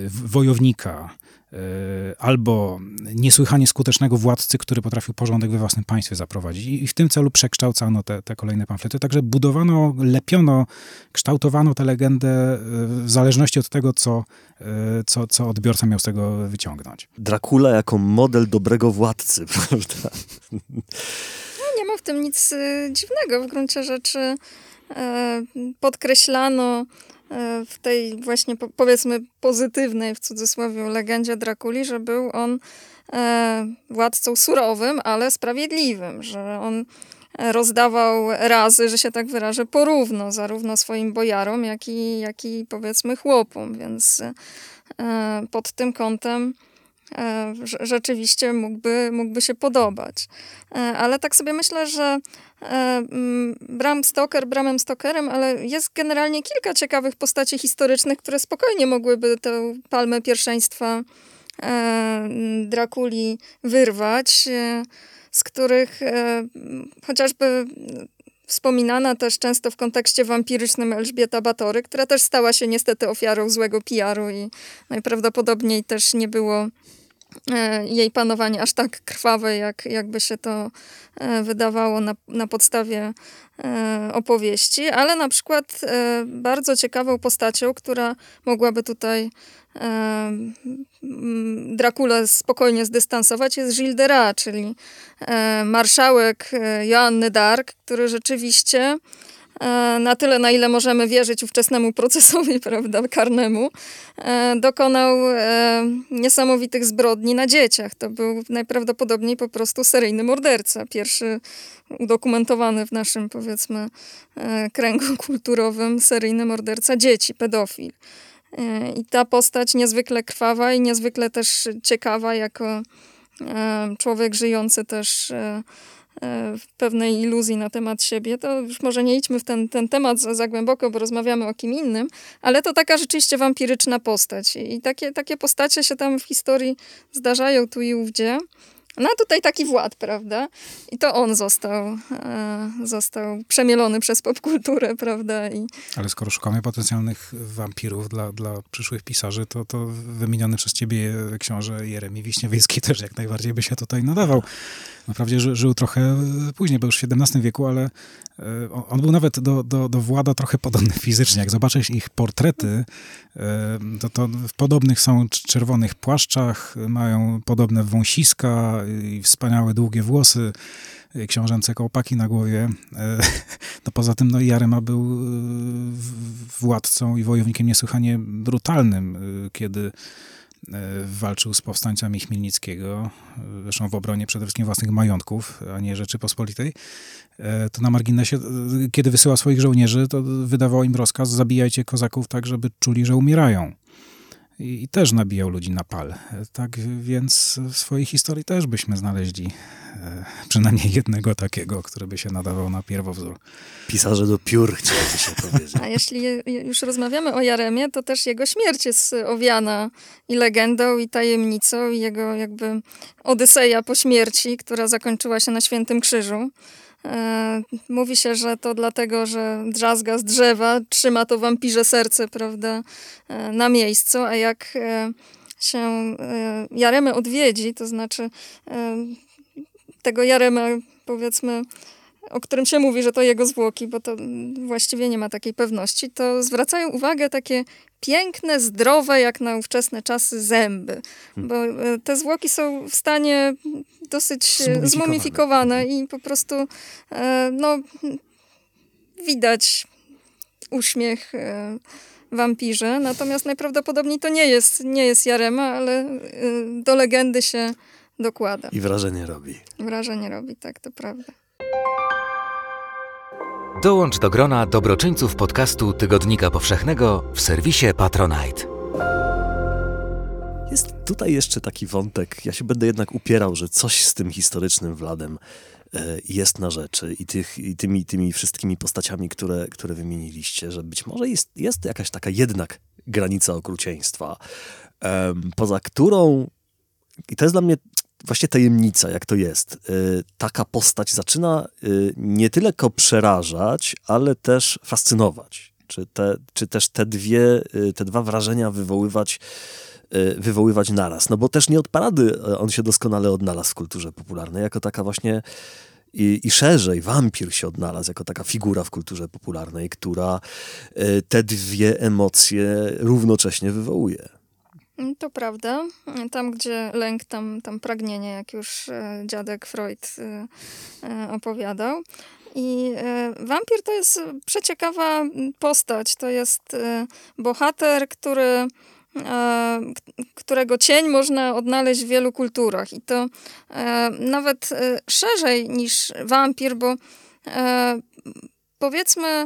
wojownika, E, albo niesłychanie skutecznego władcy, który potrafił porządek we własnym państwie zaprowadzić. I w tym celu przekształcano te, te kolejne pamflety. Także budowano, lepiono, kształtowano tę legendę e, w zależności od tego, co, e, co, co odbiorca miał z tego wyciągnąć. Dracula jako model dobrego władcy, prawda? No, nie ma w tym nic dziwnego. W gruncie rzeczy podkreślano w tej właśnie powiedzmy pozytywnej w cudzysłowie legendzie Drakuli, że był on e, władcą surowym, ale sprawiedliwym, że on rozdawał razy, że się tak wyrażę, porówno zarówno swoim bojarom, jak i, jak i powiedzmy chłopom, więc e, pod tym kątem rzeczywiście mógłby, mógłby się podobać. Ale tak sobie myślę, że E, mm, Bram Stoker Bramem Stokerem, ale jest generalnie kilka ciekawych postaci historycznych, które spokojnie mogłyby tę palmę pierwszeństwa e, Drakuli wyrwać, e, z których chociażby wspominana też często w kontekście wampirycznym Elżbieta Batory, która też stała się niestety ofiarą złego PR-u i najprawdopodobniej też nie było E, jej panowanie aż tak krwawe, jak, jakby się to e, wydawało na, na podstawie e, opowieści, ale na przykład bardzo ciekawą postacią, która mogłaby tutaj Dracula spokojnie zdystansować, jest Gilles de czyli marszałek Joanny d'Arc, który rzeczywiście E, na tyle, na ile możemy wierzyć ówczesnemu procesowi prawda, karnemu, e, dokonał e, niesamowitych zbrodni na dzieciach. To był najprawdopodobniej po prostu seryjny morderca. Pierwszy udokumentowany w naszym, powiedzmy, kręgu kulturowym seryjny morderca dzieci, pedofil. I ta postać niezwykle krwawa i niezwykle też ciekawa jako człowiek żyjący też E, pewnej iluzji na temat siebie, to już może nie idźmy w ten, ten temat za, za głęboko, bo rozmawiamy o kim innym, ale to taka rzeczywiście wampiryczna postać. I takie, takie postacie się tam w historii zdarzają tu i ówdzie. No a tutaj taki Wład, prawda? I to on został, e, został przemielony przez popkulturę, prawda? I... Ale skoro szukamy potencjalnych wampirów dla, dla przyszłych pisarzy, to, to wymieniony przez ciebie książę Jeremi Wiśniewiecki też jak najbardziej by się tutaj nadawał. Naprawdę ży, żył trochę później, bo już w XVII wieku, ale on był nawet do, do, do Włada trochę podobny fizycznie. Jak zobaczysz ich portrety, e, to, to w podobnych są czerwonych płaszczach, mają podobne wąsiska i wspaniałe długie włosy książęce kołpaki na głowie. E, no poza tym no, Jarema był władcą i wojownikiem niesłychanie brutalnym, kiedy E, walczył z powstańcami Chmielnickiego, e, zresztą w obronie przede wszystkim własnych majątków, a nie Rzeczypospolitej, e, to na marginesie, kiedy wysyła swoich żołnierzy, to wydawał im rozkaz, zabijajcie kozaków tak, żeby czuli, że umierają i, i, też nabijał ludzi na pal. Tak więc w swojej historii też byśmy znaleźli e, przynajmniej jednego takiego, który by się nadawał na pierwowzór. Pisarze do piór, chciałoby się powiedzieć. A jeśli już rozmawiamy o Jaremie, to też jego śmierć jest owiana i legendą, i tajemnicą, i jego jakby odyseja po śmierci, która zakończyła się na Świętym Krzyżu. E, mówi się, że to dlatego, że drzazga z drzewa trzyma to wampirze serce, prawda, e, na miejscu, a jak e, się Jaremę odwiedzi, to znaczy tego Jaremę, powiedzmy, o którym się mówi, że to jego zwłoki, bo to właściwie nie ma takiej pewności, to zwracają uwagę takie piękne, zdrowe, jak na ówczesne czasy, zęby. Hmm. Bo te zwłoki są w stanie dosyć e, zmumifikowane i po prostu e, no, widać uśmiech e, wampirze. Natomiast najprawdopodobniej to nie jest, nie jest Jarema, ale do legendy się dokłada. I wrażenie robi. Wrażenie robi, tak, to prawda. Dołącz do grona dobroczyńców podcastu Tygodnika Powszechnego w serwisie Patronite. Jest tutaj jeszcze taki wątek. Ja się będę jednak upierał, że coś z tym historycznym Wladem e, jest na rzeczy i, tych, i tymi, tymi wszystkimi postaciami, które, które wymieniliście, że być może jest, jest jakaś taka jednak granica okrucieństwa, poza którą, i to jest dla mnie właśnie tajemnica, jak to jest. E, taka postać zaczyna e, nie tylko przerażać, ale też fascynować. Czy, te, czy też te dwie, te dwa wrażenia wywoływać wywoływać naraz. No bo też nie od parady on się doskonale odnalazł w kulturze popularnej, jako taka właśnie i, i szerzej wampir się odnalazł jako taka figura w kulturze popularnej, która te dwie emocje równocześnie wywołuje. Mm, to prawda. Tam, gdzie lęk, tam, tam pragnienie, jak już e, dziadek Freud e, opowiadał. I wampir to jest przeciekawa postać. To jest bohater, który E, którego cień można odnaleźć w wielu kulturach. I to e, nawet e, szerzej niż wampir, bo powiedzmy,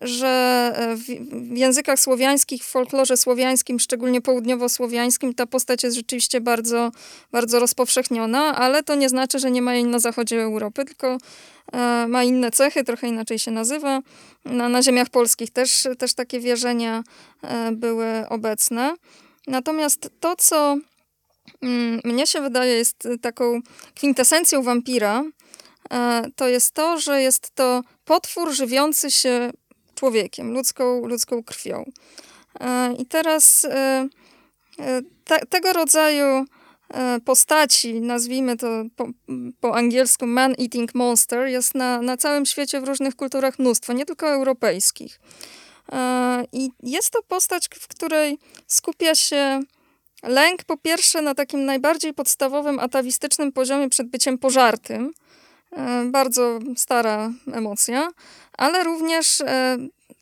że w językach słowiańskich, w folklorze słowiańskim, szczególnie południowo-słowiańskim, ta postać jest rzeczywiście bardzo, bardzo rozpowszechniona, ale to nie znaczy, że nie ma jej na zachodzie Europy, tylko ma inne cechy, trochę inaczej się nazywa. Na, na ziemiach polskich też, też takie wierzenia były obecne. Natomiast to, co mm, mnie się wydaje jest taką kwintesencją wampira, to jest to, że jest to potwór żywiący się człowiekiem, ludzką, ludzką krwią. I teraz te, tego rodzaju E, postaci, nazwijmy to po, po angielsku man-eating monster, jest na, na całym świecie w różnych kulturach mnóstwo, nie tylko europejskich. E, I jest to postać, w której skupia się lęk po pierwsze na takim najbardziej podstawowym, atawistycznym poziomie przed byciem pożartym. E, bardzo stara emocja, ale również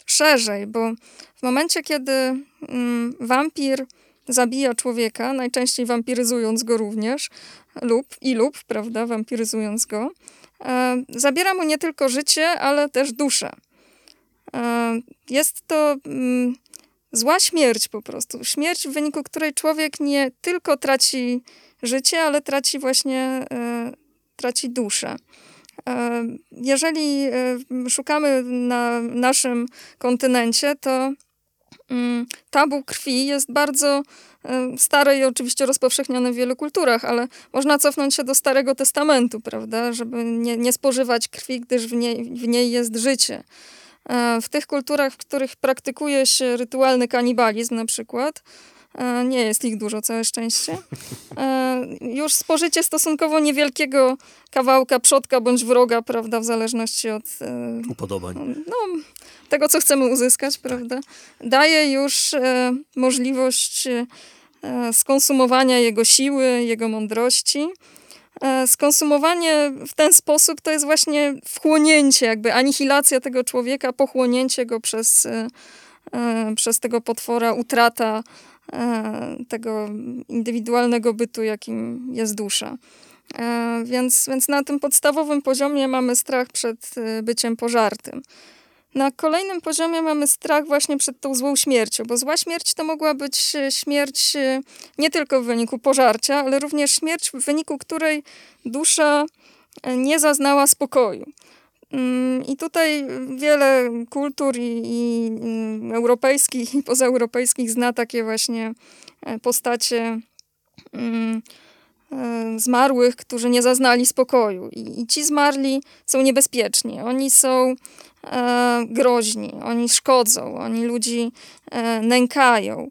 szerzej, bo w momencie, kiedy mm, wampir zabija człowieka, najczęściej wampiryzując go również, lub i lub, prawda, wampiryzując go. E, zabiera mu nie tylko życie, ale też duszę. E, jest to mm, zła śmierć po prostu. Śmierć, w wyniku której człowiek nie tylko traci życie, ale traci właśnie e, traci duszę. E, jeżeli e, szukamy na naszym kontynencie, to Mm, tabu krwi jest bardzo stare i oczywiście rozpowszechnione w wielu kulturach, ale można cofnąć się do Starego Testamentu, prawda, żeby nie, nie spożywać krwi, gdyż w niej, w niej jest życie. E, w tych kulturach, w których praktykuje się rytualny kanibalizm na przykład, e, nie jest ich dużo, całe szczęście. E, już spożycie stosunkowo niewielkiego kawałka przodka bądź wroga, prawda, w zależności od upodobań. No, tego, co chcemy uzyskać, prawda, daje już e, możliwość e, skonsumowania jego siły, jego mądrości. E, skonsumowanie w ten sposób to jest właśnie wchłonięcie, jakby anihilacja tego człowieka, pochłonięcie go przez, e, e przez tego potwora, utrata e, tego indywidualnego bytu, jakim jest dusza. E, więc, więc na tym podstawowym poziomie mamy strach przed byciem pożartym. Na kolejnym poziomie mamy strach właśnie przed tą złą śmiercią, bo zła śmierć to mogła być e, śmierć e, nie tylko w wyniku pożarcia, ale również śmierć, w wyniku której dusza e, nie zaznała spokoju. Mm, I tutaj wiele kultur i, i mm, europejskich i pozaeuropejskich zna takie właśnie postacie mm, zmarłych, którzy nie zaznali spokoju. I, I, ci zmarli są niebezpieczni. Oni są e, groźni, oni szkodzą, oni ludzi e, nękają.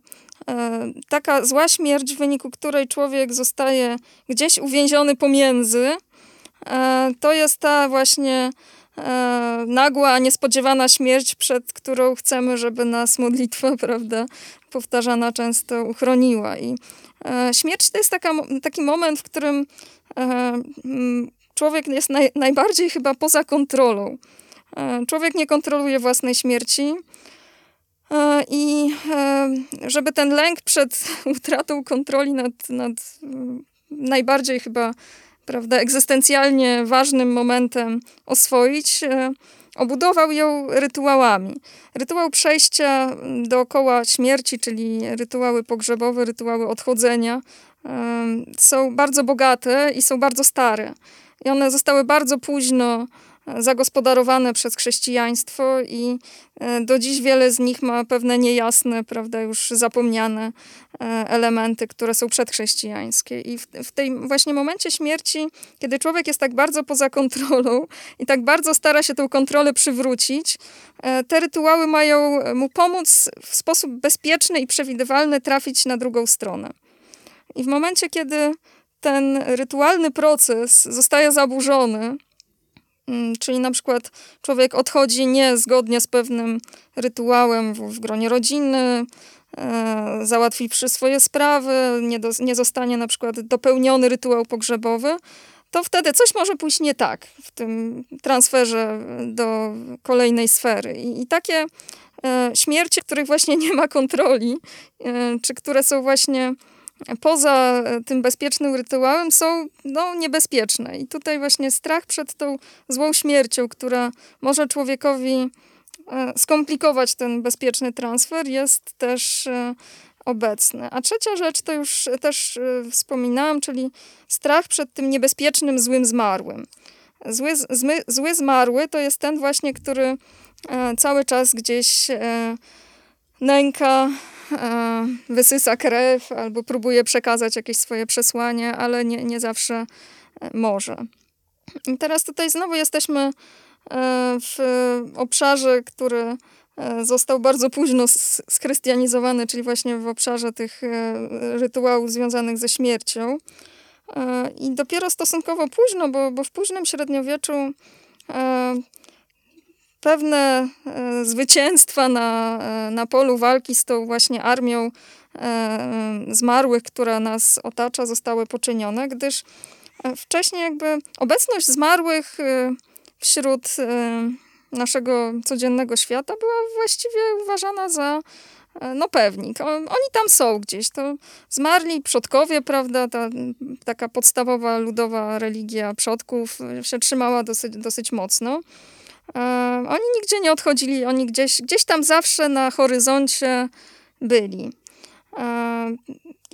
E, taka zła śmierć, w wyniku której człowiek zostaje gdzieś uwięziony pomiędzy, e, to jest ta właśnie e, nagła, niespodziewana śmierć, przed którą chcemy, żeby nas modlitwa, prawda, powtarzana często uchroniła. I e, śmierć to jest taka, taki moment, w którym człowiek jest naj, najbardziej chyba poza kontrolą. E, człowiek nie kontroluje własnej śmierci. E, I e, żeby ten lęk przed utratą kontroli nad, nad najbardziej chyba prawda, egzystencjalnie ważnym momentem oswoić, obudował ją rytuałami. Rytuał przejścia dookoła śmierci, czyli rytuały pogrzebowe, rytuały odchodzenia, są bardzo bogate i są bardzo stare. I one zostały bardzo późno zagospodarowane przez chrześcijaństwo i do dziś wiele z nich ma pewne niejasne, prawda, już zapomniane elementy, które są przedchrześcijańskie. I w, w tej właśnie momencie śmierci, kiedy człowiek jest tak bardzo poza kontrolą i tak bardzo stara się tę kontrolę przywrócić, te rytuały mają mu pomóc w sposób bezpieczny i przewidywalny trafić na drugą stronę. I w momencie, kiedy ten rytualny proces zostaje zaburzony, czyli na przykład człowiek odchodzi nie zgodnie z pewnym rytuałem w, w gronie rodziny, e, załatwiwszy swoje sprawy, nie, do, nie zostanie na przykład dopełniony rytuał pogrzebowy, to wtedy coś może pójść nie tak w tym transferze do kolejnej sfery. I, i takie e, śmierci, których właśnie nie ma kontroli, e, czy które są właśnie poza e, tym bezpiecznym rytuałem są no, niebezpieczne. I tutaj właśnie strach przed tą złą śmiercią, która może człowiekowi e, skomplikować ten bezpieczny transfer, jest też e, obecny. A trzecia rzecz, to już też wspominałam, czyli strach przed tym niebezpiecznym, złym zmarłym. Zły, zmy, zły zmarły to jest ten właśnie, który cały czas gdzieś nęka, wysysa krew albo próbuje przekazać jakieś swoje przesłanie, ale nie, nie zawsze e, może. I teraz tutaj znowu jesteśmy e, w obszarze, który został bardzo późno schrystianizowany, czyli właśnie w obszarze tych rytuałów związanych ze śmiercią. I dopiero stosunkowo późno, bo, bo w późnym średniowieczu pewne e, zwycięstwa na, e, na polu walki z tą właśnie armią e, zmarłych, która nas otacza, zostały poczynione, gdyż wcześniej jakby obecność zmarłych wśród naszego codziennego świata była właściwie uważana za no pewnik. Oni tam są gdzieś. To zmarli przodkowie, prawda? Ta taka podstawowa ludowa religia przodków się trzymała dosyć, dosyć mocno. Oni nigdzie nie odchodzili, oni gdzieś, gdzieś tam zawsze na horyzoncie byli.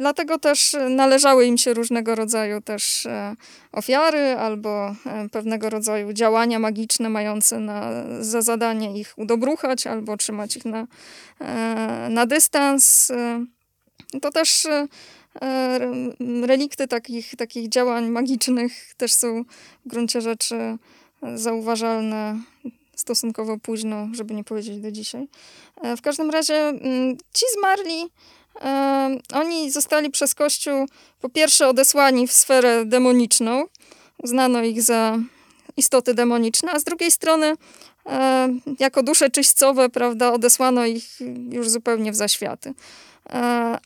Dlatego też należały im się różnego rodzaju też e, ofiary albo e, pewnego rodzaju działania magiczne mające na, za zadanie ich udobruchać albo trzymać ich na, e, na dystans. To też relikty takich, takich działań magicznych też są w gruncie rzeczy zauważalne stosunkowo późno, żeby nie powiedzieć do dzisiaj. E, w każdym razie mm, ci zmarli, e, oni zostali przez Kościół po pierwsze odesłani w sferę demoniczną, uznano ich za istoty demoniczne, a z drugiej strony e, jako dusze czyśćcowe, prawda, odesłano ich już zupełnie w zaświaty.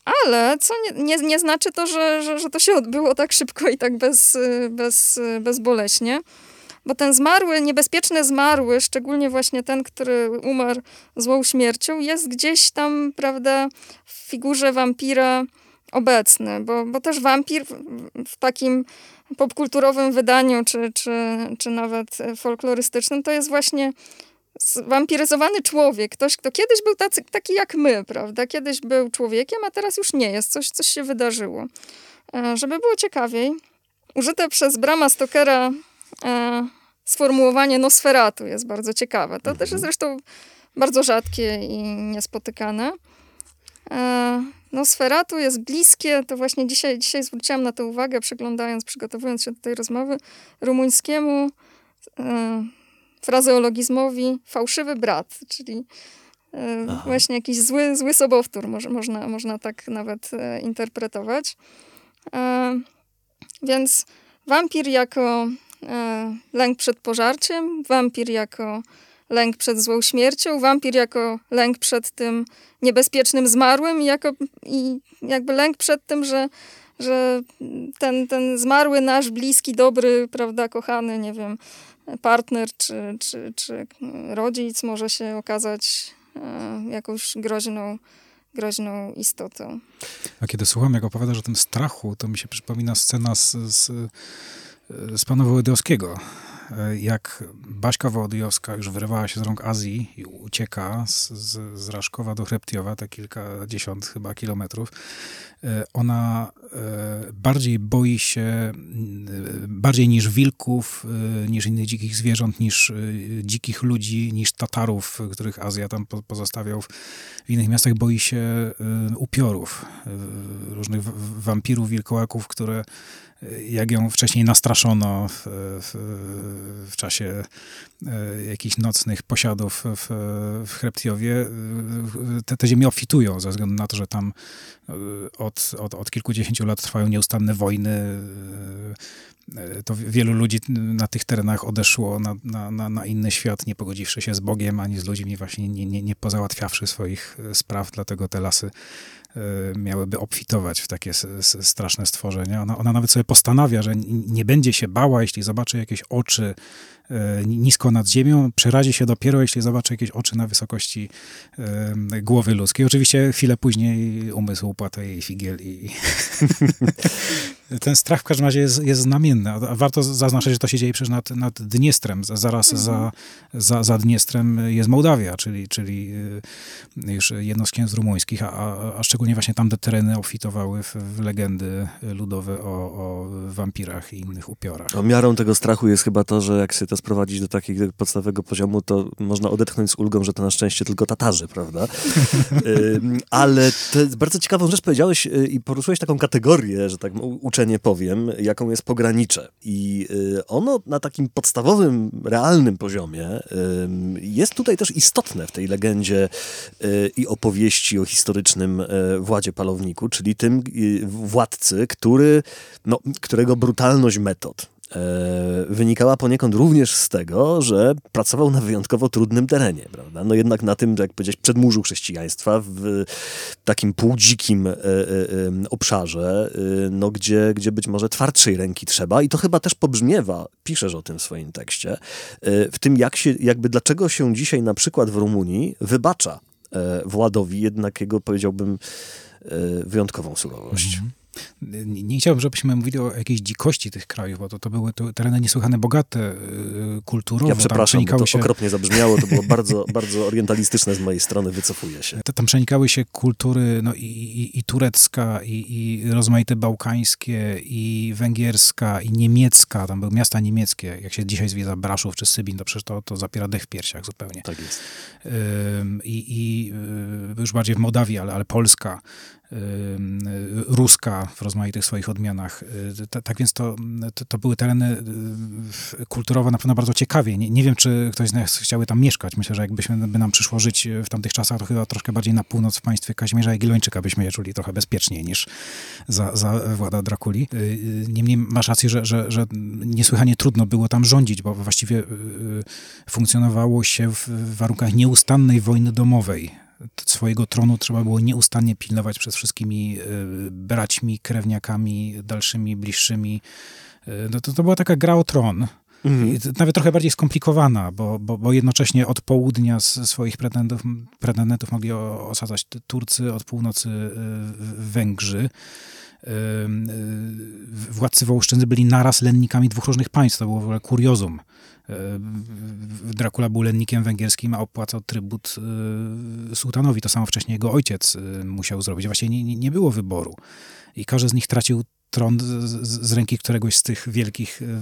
Ale co nie, nie, nie znaczy to, że, że, że, to się odbyło tak szybko i tak bez, bez, bezboleśnie. Bo ten zmarły, niebezpieczny zmarły, szczególnie właśnie ten, który umarł złą śmiercią, jest gdzieś tam, prawda, w figurze wampira obecny, bo, bo też wampir w, w takim popkulturowym wydaniu, czy, czy, czy nawet folklorystycznym, to jest właśnie wampiryzowany człowiek, ktoś, kto kiedyś był tacy, taki jak my, prawda? Kiedyś był człowiekiem, a teraz już nie jest, coś, coś się wydarzyło. E, żeby było ciekawiej, użyte przez Brama Stokera sformułowanie Nosferatu jest bardzo ciekawe. To mhm. też jest zresztą bardzo rzadkie i niespotykane. E, Nosferatu jest bliskie, to właśnie dzisiaj, dzisiaj zwróciłam na to uwagę, przeglądając, przygotowując się do tej rozmowy, rumuńskiemu e, frazeologizmowi fałszywy brat, czyli e, właśnie jakiś zły, zły sobowtór, może, można, można tak nawet e, interpretować. E, więc wampir jako E, lęk przed pożarciem, wampir jako lęk przed złą śmiercią, wampir jako lęk przed tym niebezpiecznym zmarłym i, jako, i jakby lęk przed tym, że, że ten, ten zmarły nasz bliski, dobry, prawda, kochany, nie wiem, partner czy, czy, czy rodzic może się okazać e, jakąś groźną, groźną istotą. A kiedy słucham, jak opowiadasz o tym strachu, to mi się przypomina scena z, z z pana Wołodyjowskiego. Jak Baśka Wołodyjowska już wyrywała się z rąk Azji i ucieka z, z, z Raszkowa do Chreptiowa, te kilkadziesiąt chyba kilometrów, e, ona e, bardziej boi się, bardziej niż wilków, niż innych dzikich zwierząt, niż dzikich ludzi, niż Tatarów, których Azja tam pozostawiał w innych miastach, boi się upiorów, różnych wampirów, wilkołaków, które jak ją wcześniej nastraszono w, w, w czasie e, jakichś nocnych posiadów w, w Hreptiowie, te, te ziemie obfitują ze względu na to, że tam e, od, od, od kilkudziesięciu lat trwają nieustanne wojny. E, to wielu ludzi na tych terenach odeszło na, na, na, na inny świat, nie pogodziwszy się z Bogiem ani z ludźmi, właśnie nie, nie, nie pozałatwiawszy swoich spraw, dlatego te lasy miałyby obfitować w takie straszne stworzenia. Ona, ona nawet sobie postanawia, że nie będzie się bała, jeśli zobaczy jakieś oczy y, nisko nad ziemią, przerazi się dopiero, jeśli zobaczy jakieś oczy na wysokości y, głowy ludzkiej. Oczywiście chwilę później umysł upłata jej figiel i ten strach w każdym razie jest, jest znamienny. Warto zaznaczyć, że to się dzieje przecież nad, nad Dniestrem. Zaraz mhm. za, za, za Dniestrem jest Mołdawia, czyli, czyli już jedno z księstw rumuńskich, a, a, a szczególnie właśnie tamte tereny obfitowały w, w legendy ludowe o, o wampirach i innych upiorach. O miarą tego strachu jest chyba to, że jak się to sprowadzić do takiego podstawowego poziomu, to można odetchnąć z ulgą, że to na szczęście tylko Tatarzy, prawda? Ale bardzo ciekawą rzecz powiedziałeś y, i poruszyłeś taką kategorię, że tak uczenie powiem, jaką jest pogranicze. I y, ono na takim podstawowym, realnym poziomie jest tutaj też istotne w tej legendzie y, i opowieści o historycznym Władzie Palowniku, czyli tym władcy, który, no, którego brutalność metod, wynikała poniekąd również z tego, że pracował na wyjątkowo trudnym terenie, prawda? No jednak na tym, jak powiedzieć, przedmurzu chrześcijaństwa, w takim półdzikim e, e, obszarze, no gdzie, gdzie być może twardszej ręki trzeba i to chyba też pobrzmiewa, piszesz o tym w swoim tekście, w tym jak się, jakby dlaczego się dzisiaj na przykład w Rumunii wybacza Władowi jednak jego, powiedziałbym, wyjątkową surowość. -hmm. Nie, chciałbym, żebyśmy mówili o jakiejś dzikości tych krajów, bo to, to były to tereny niesłychane bogate y, kulturowo. Ja przepraszam, to się... okropnie zabrzmiało, to było bardzo, bardzo orientalistyczne z mojej strony, wycofuję się. Tam przenikały się kultury no, i, i, i turecka, i, i rozmaite bałkańskie, i węgierska, i niemiecka. Tam były miasta niemieckie. Jak się dzisiaj zwiedza Braszów czy Sybin, to przecież to, to zapiera dech w piersiach zupełnie. Tak jest. I, i y, już bardziej w Mołdawii, ale, ale Polska ruska w rozmaitych swoich odmianach. Y, tak więc to, to, to, były tereny y, kulturowo na pewno bardzo ciekawie. Nie, nie, wiem, czy ktoś z nas chciałby tam mieszkać. Myślę, że jakbyśmy by nam przyszło żyć w tamtych czasach, to chyba troszkę bardziej na północ w państwie Kazimierza Jagiellończyka byśmy je czuli trochę bezpieczniej niż za, za włada Drakuli. Y, niemniej masz rację, że, że, że niesłychanie trudno było tam rządzić, bo właściwie funkcjonowało się w warunkach nieustannej wojny domowej swojego tronu trzeba było nieustannie pilnować przez wszystkimi e, braćmi, krewniakami, dalszymi, bliższymi. E, no to, to była taka gra o tron. Mhm. Nawet trochę bardziej skomplikowana, bo, bo, bo jednocześnie od południa z swoich pretendentów, pretendentów mogli osadzać Turcy, od północy e, Węgrzy. Władcy Wołoszczyzny byli naraz lennikami dwóch różnych państw. To było w ogóle kuriozum. Dracula był lennikiem węgierskim, a opłacał trybut y, sułtanowi. To samo wcześniej jego ojciec y, musiał zrobić. Właściwie nie, nie było wyboru. I każdy z nich tracił tron z, z, ręki któregoś z tych wielkich y,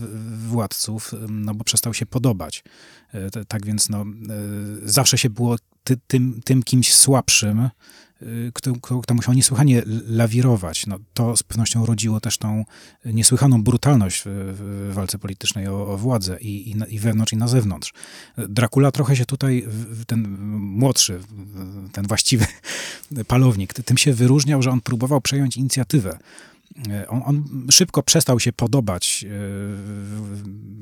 władców, no bo przestał się podobać. Tak więc no, zawsze się było ty, tym, tym kimś słabszym, kto, kto, kto musiał niesłychanie lawirować. No, to z pewnością rodziło też tą niesłychaną brutalność w, w walce politycznej o, o władzę i, i, i, wewnątrz, i na zewnątrz. Dracula trochę się tutaj, ten młodszy, ten właściwy palownik, tym się wyróżniał, że on próbował przejąć inicjatywę on, on, szybko przestał się podobać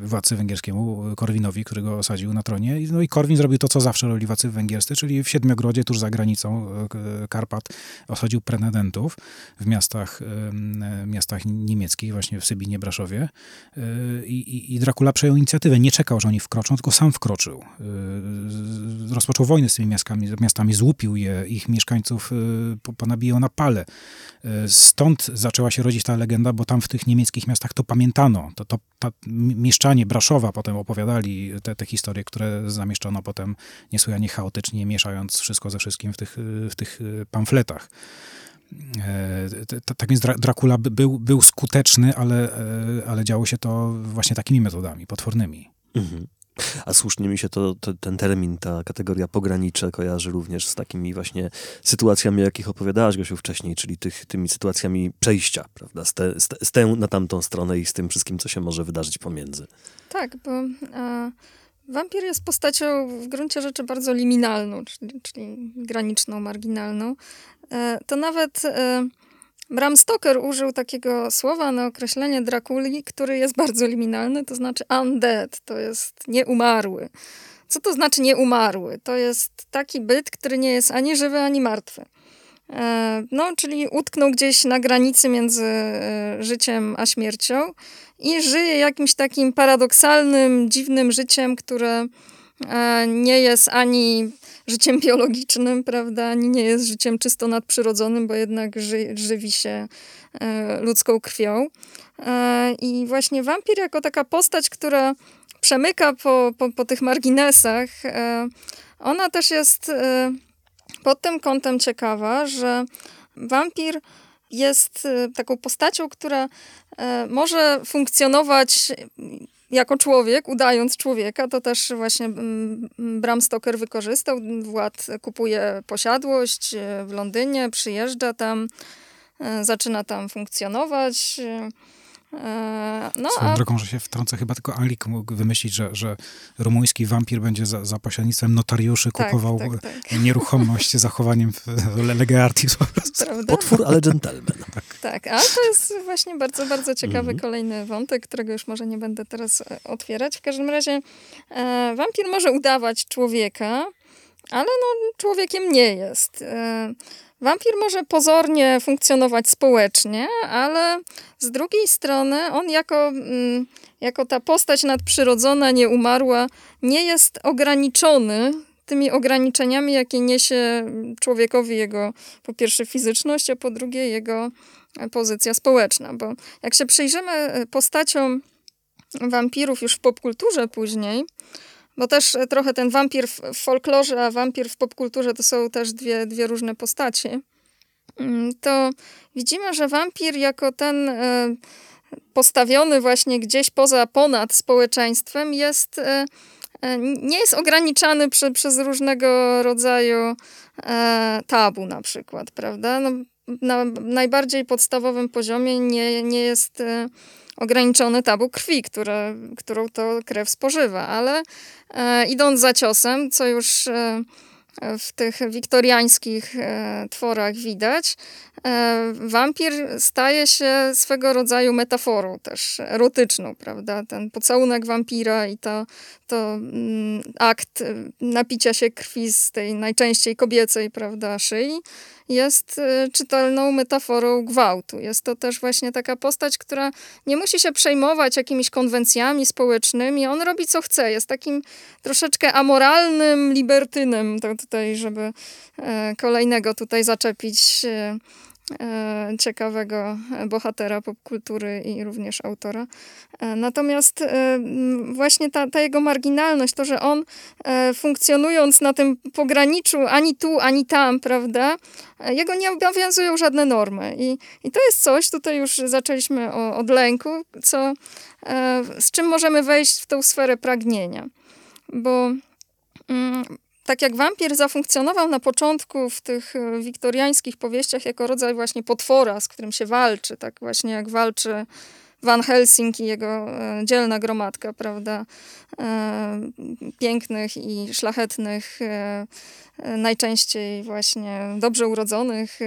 e, władcy węgierskiemu, Korwinowi, którego osadził na tronie. No i Korwin zrobił to, co zawsze robili władcy węgierscy, czyli w Siedmiogrodzie, tuż za granicą e, Karpat, osadził pretendentów w miastach, miastach niemieckich, właśnie w Sybinie, Braszowie. I, i, I Dracula przejął inicjatywę. Nie czekał, że oni wkroczą, tylko sam wkroczył. Rozpoczął wojnę z tymi miastami, miastami złupił je, ich mieszkańców ponabijał na pale. Stąd zaczęła się rodzić ta legenda, bo tam w tych niemieckich miastach to pamiętano. To, to, to mieszczanie Braszowa potem opowiadali te, te historie, które zamieszczono potem niesłychanie chaotycznie, mieszając wszystko ze wszystkim w tych, w tych pamfletach. Tak więc Dracula był, był skuteczny, ale, e, ale działo się to właśnie takimi metodami, potwornymi. Mhm. A słusznie mi się to, to, ten termin, ta kategoria pogranicze kojarzy również z takimi właśnie sytuacjami, jakich opowiadałaś Gosiu wcześniej, czyli tych, tymi sytuacjami przejścia, prawda, z, te, z, te, z tę na tamtą stronę i z tym wszystkim, co się może wydarzyć pomiędzy. Tak, bo a, wampir jest postacią w gruncie rzeczy bardzo liminalną, czyli, czyli graniczną, marginalną. E, to nawet... Bram Stoker użył takiego słowa na określenie Drakuli, który jest bardzo liminalny, to znaczy undead, to jest nieumarły. Co to znaczy nieumarły? To jest taki byt, który nie jest ani żywy, ani martwy. E, no, czyli utknął gdzieś na granicy między e, życiem a śmiercią i żyje jakimś takim paradoksalnym, dziwnym życiem, które e, nie jest ani życiem biologicznym, prawda, ani nie jest życiem czysto nadprzyrodzonym, bo jednak ży, żywi się e, ludzką krwią. E, I właśnie wampir jako taka postać, która przemyka po, po, po tych marginesach, e, ona też jest pod tym kątem ciekawa, że wampir jest taką postacią, która może funkcjonować jako człowiek, udając człowieka, to też właśnie mm, Bram Stoker wykorzystał. Wład kupuje posiadłość e, w Londynie, przyjeżdża tam, e, zaczyna tam funkcjonować. E, E, no, Swoją a... drogą, że się wtrącę, chyba tylko Alik mógł wymyślić, że, że rumuński wampir będzie za, za pośrednictwem notariuszy tak, kupował tak, tak. nieruchomość zachowaniem lege artis po prostu. Potwór, ale dżentelmen. Tak. tak, ale to jest właśnie bardzo, bardzo ciekawy mhm. kolejny wątek, którego już może nie będę teraz e, otwierać. W każdym razie e, wampir może udawać człowieka, ale no, człowiekiem nie jest. E, Wampir może pozornie funkcjonować społecznie, ale z drugiej strony on jako, mm, jako ta postać nadprzyrodzona, nieumarła, nie jest ograniczony tymi ograniczeniami, jakie niesie człowiekowi jego po pierwsze fizyczność, a po drugie jego pozycja społeczna. Bo jak się przyjrzymy postaciom wampirów już w popkulturze później, bo też e, trochę ten wampir w folklorze, a wampir w popkulturze to są też dwie, dwie różne postacie. Mm, to widzimy, że wampir jako ten e, postawiony właśnie gdzieś poza, ponad społeczeństwem jest e, nie jest ograniczany przy, przez różnego rodzaju tabu na przykład, prawda? No, na najbardziej podstawowym poziomie nie, nie jest ograniczony tabu krwi, które, którą to krew spożywa, ale e, idąc za ciosem, co już e, w tych wiktoriańskich e, tworach widać, e, wampir staje się swego rodzaju metaforą też erotyczną, prawda? Ten pocałunek wampira i to, to mm, akt napicia się krwi z tej najczęściej kobiecej, prawda, szyi jest y, czytelną metaforą gwałtu. Jest to też właśnie taka postać, która nie musi się przejmować jakimiś konwencjami społecznymi. On robi co chce. Jest takim troszeczkę amoralnym libertynem. To tutaj, żeby e, kolejnego tutaj zaczepić e, ciekawego bohatera popkultury i również autora. E, natomiast e, właśnie ta, ta jego marginalność, to, że on funkcjonując na tym pograniczu ani tu, ani tam, prawda, jego nie obowiązują żadne normy. I, i to jest coś, tutaj już zaczęliśmy o, od lęku, co, z czym możemy wejść w tą sferę pragnienia. Bo mm, tak jak wampir zafunkcjonował na początku w tych e, wiktoriańskich powieściach jako rodzaj właśnie potwora, z którym się walczy, tak właśnie jak walczy Van Helsing i jego e, dzielna gromadka, prawda, e, pięknych i szlachetnych, najczęściej właśnie dobrze urodzonych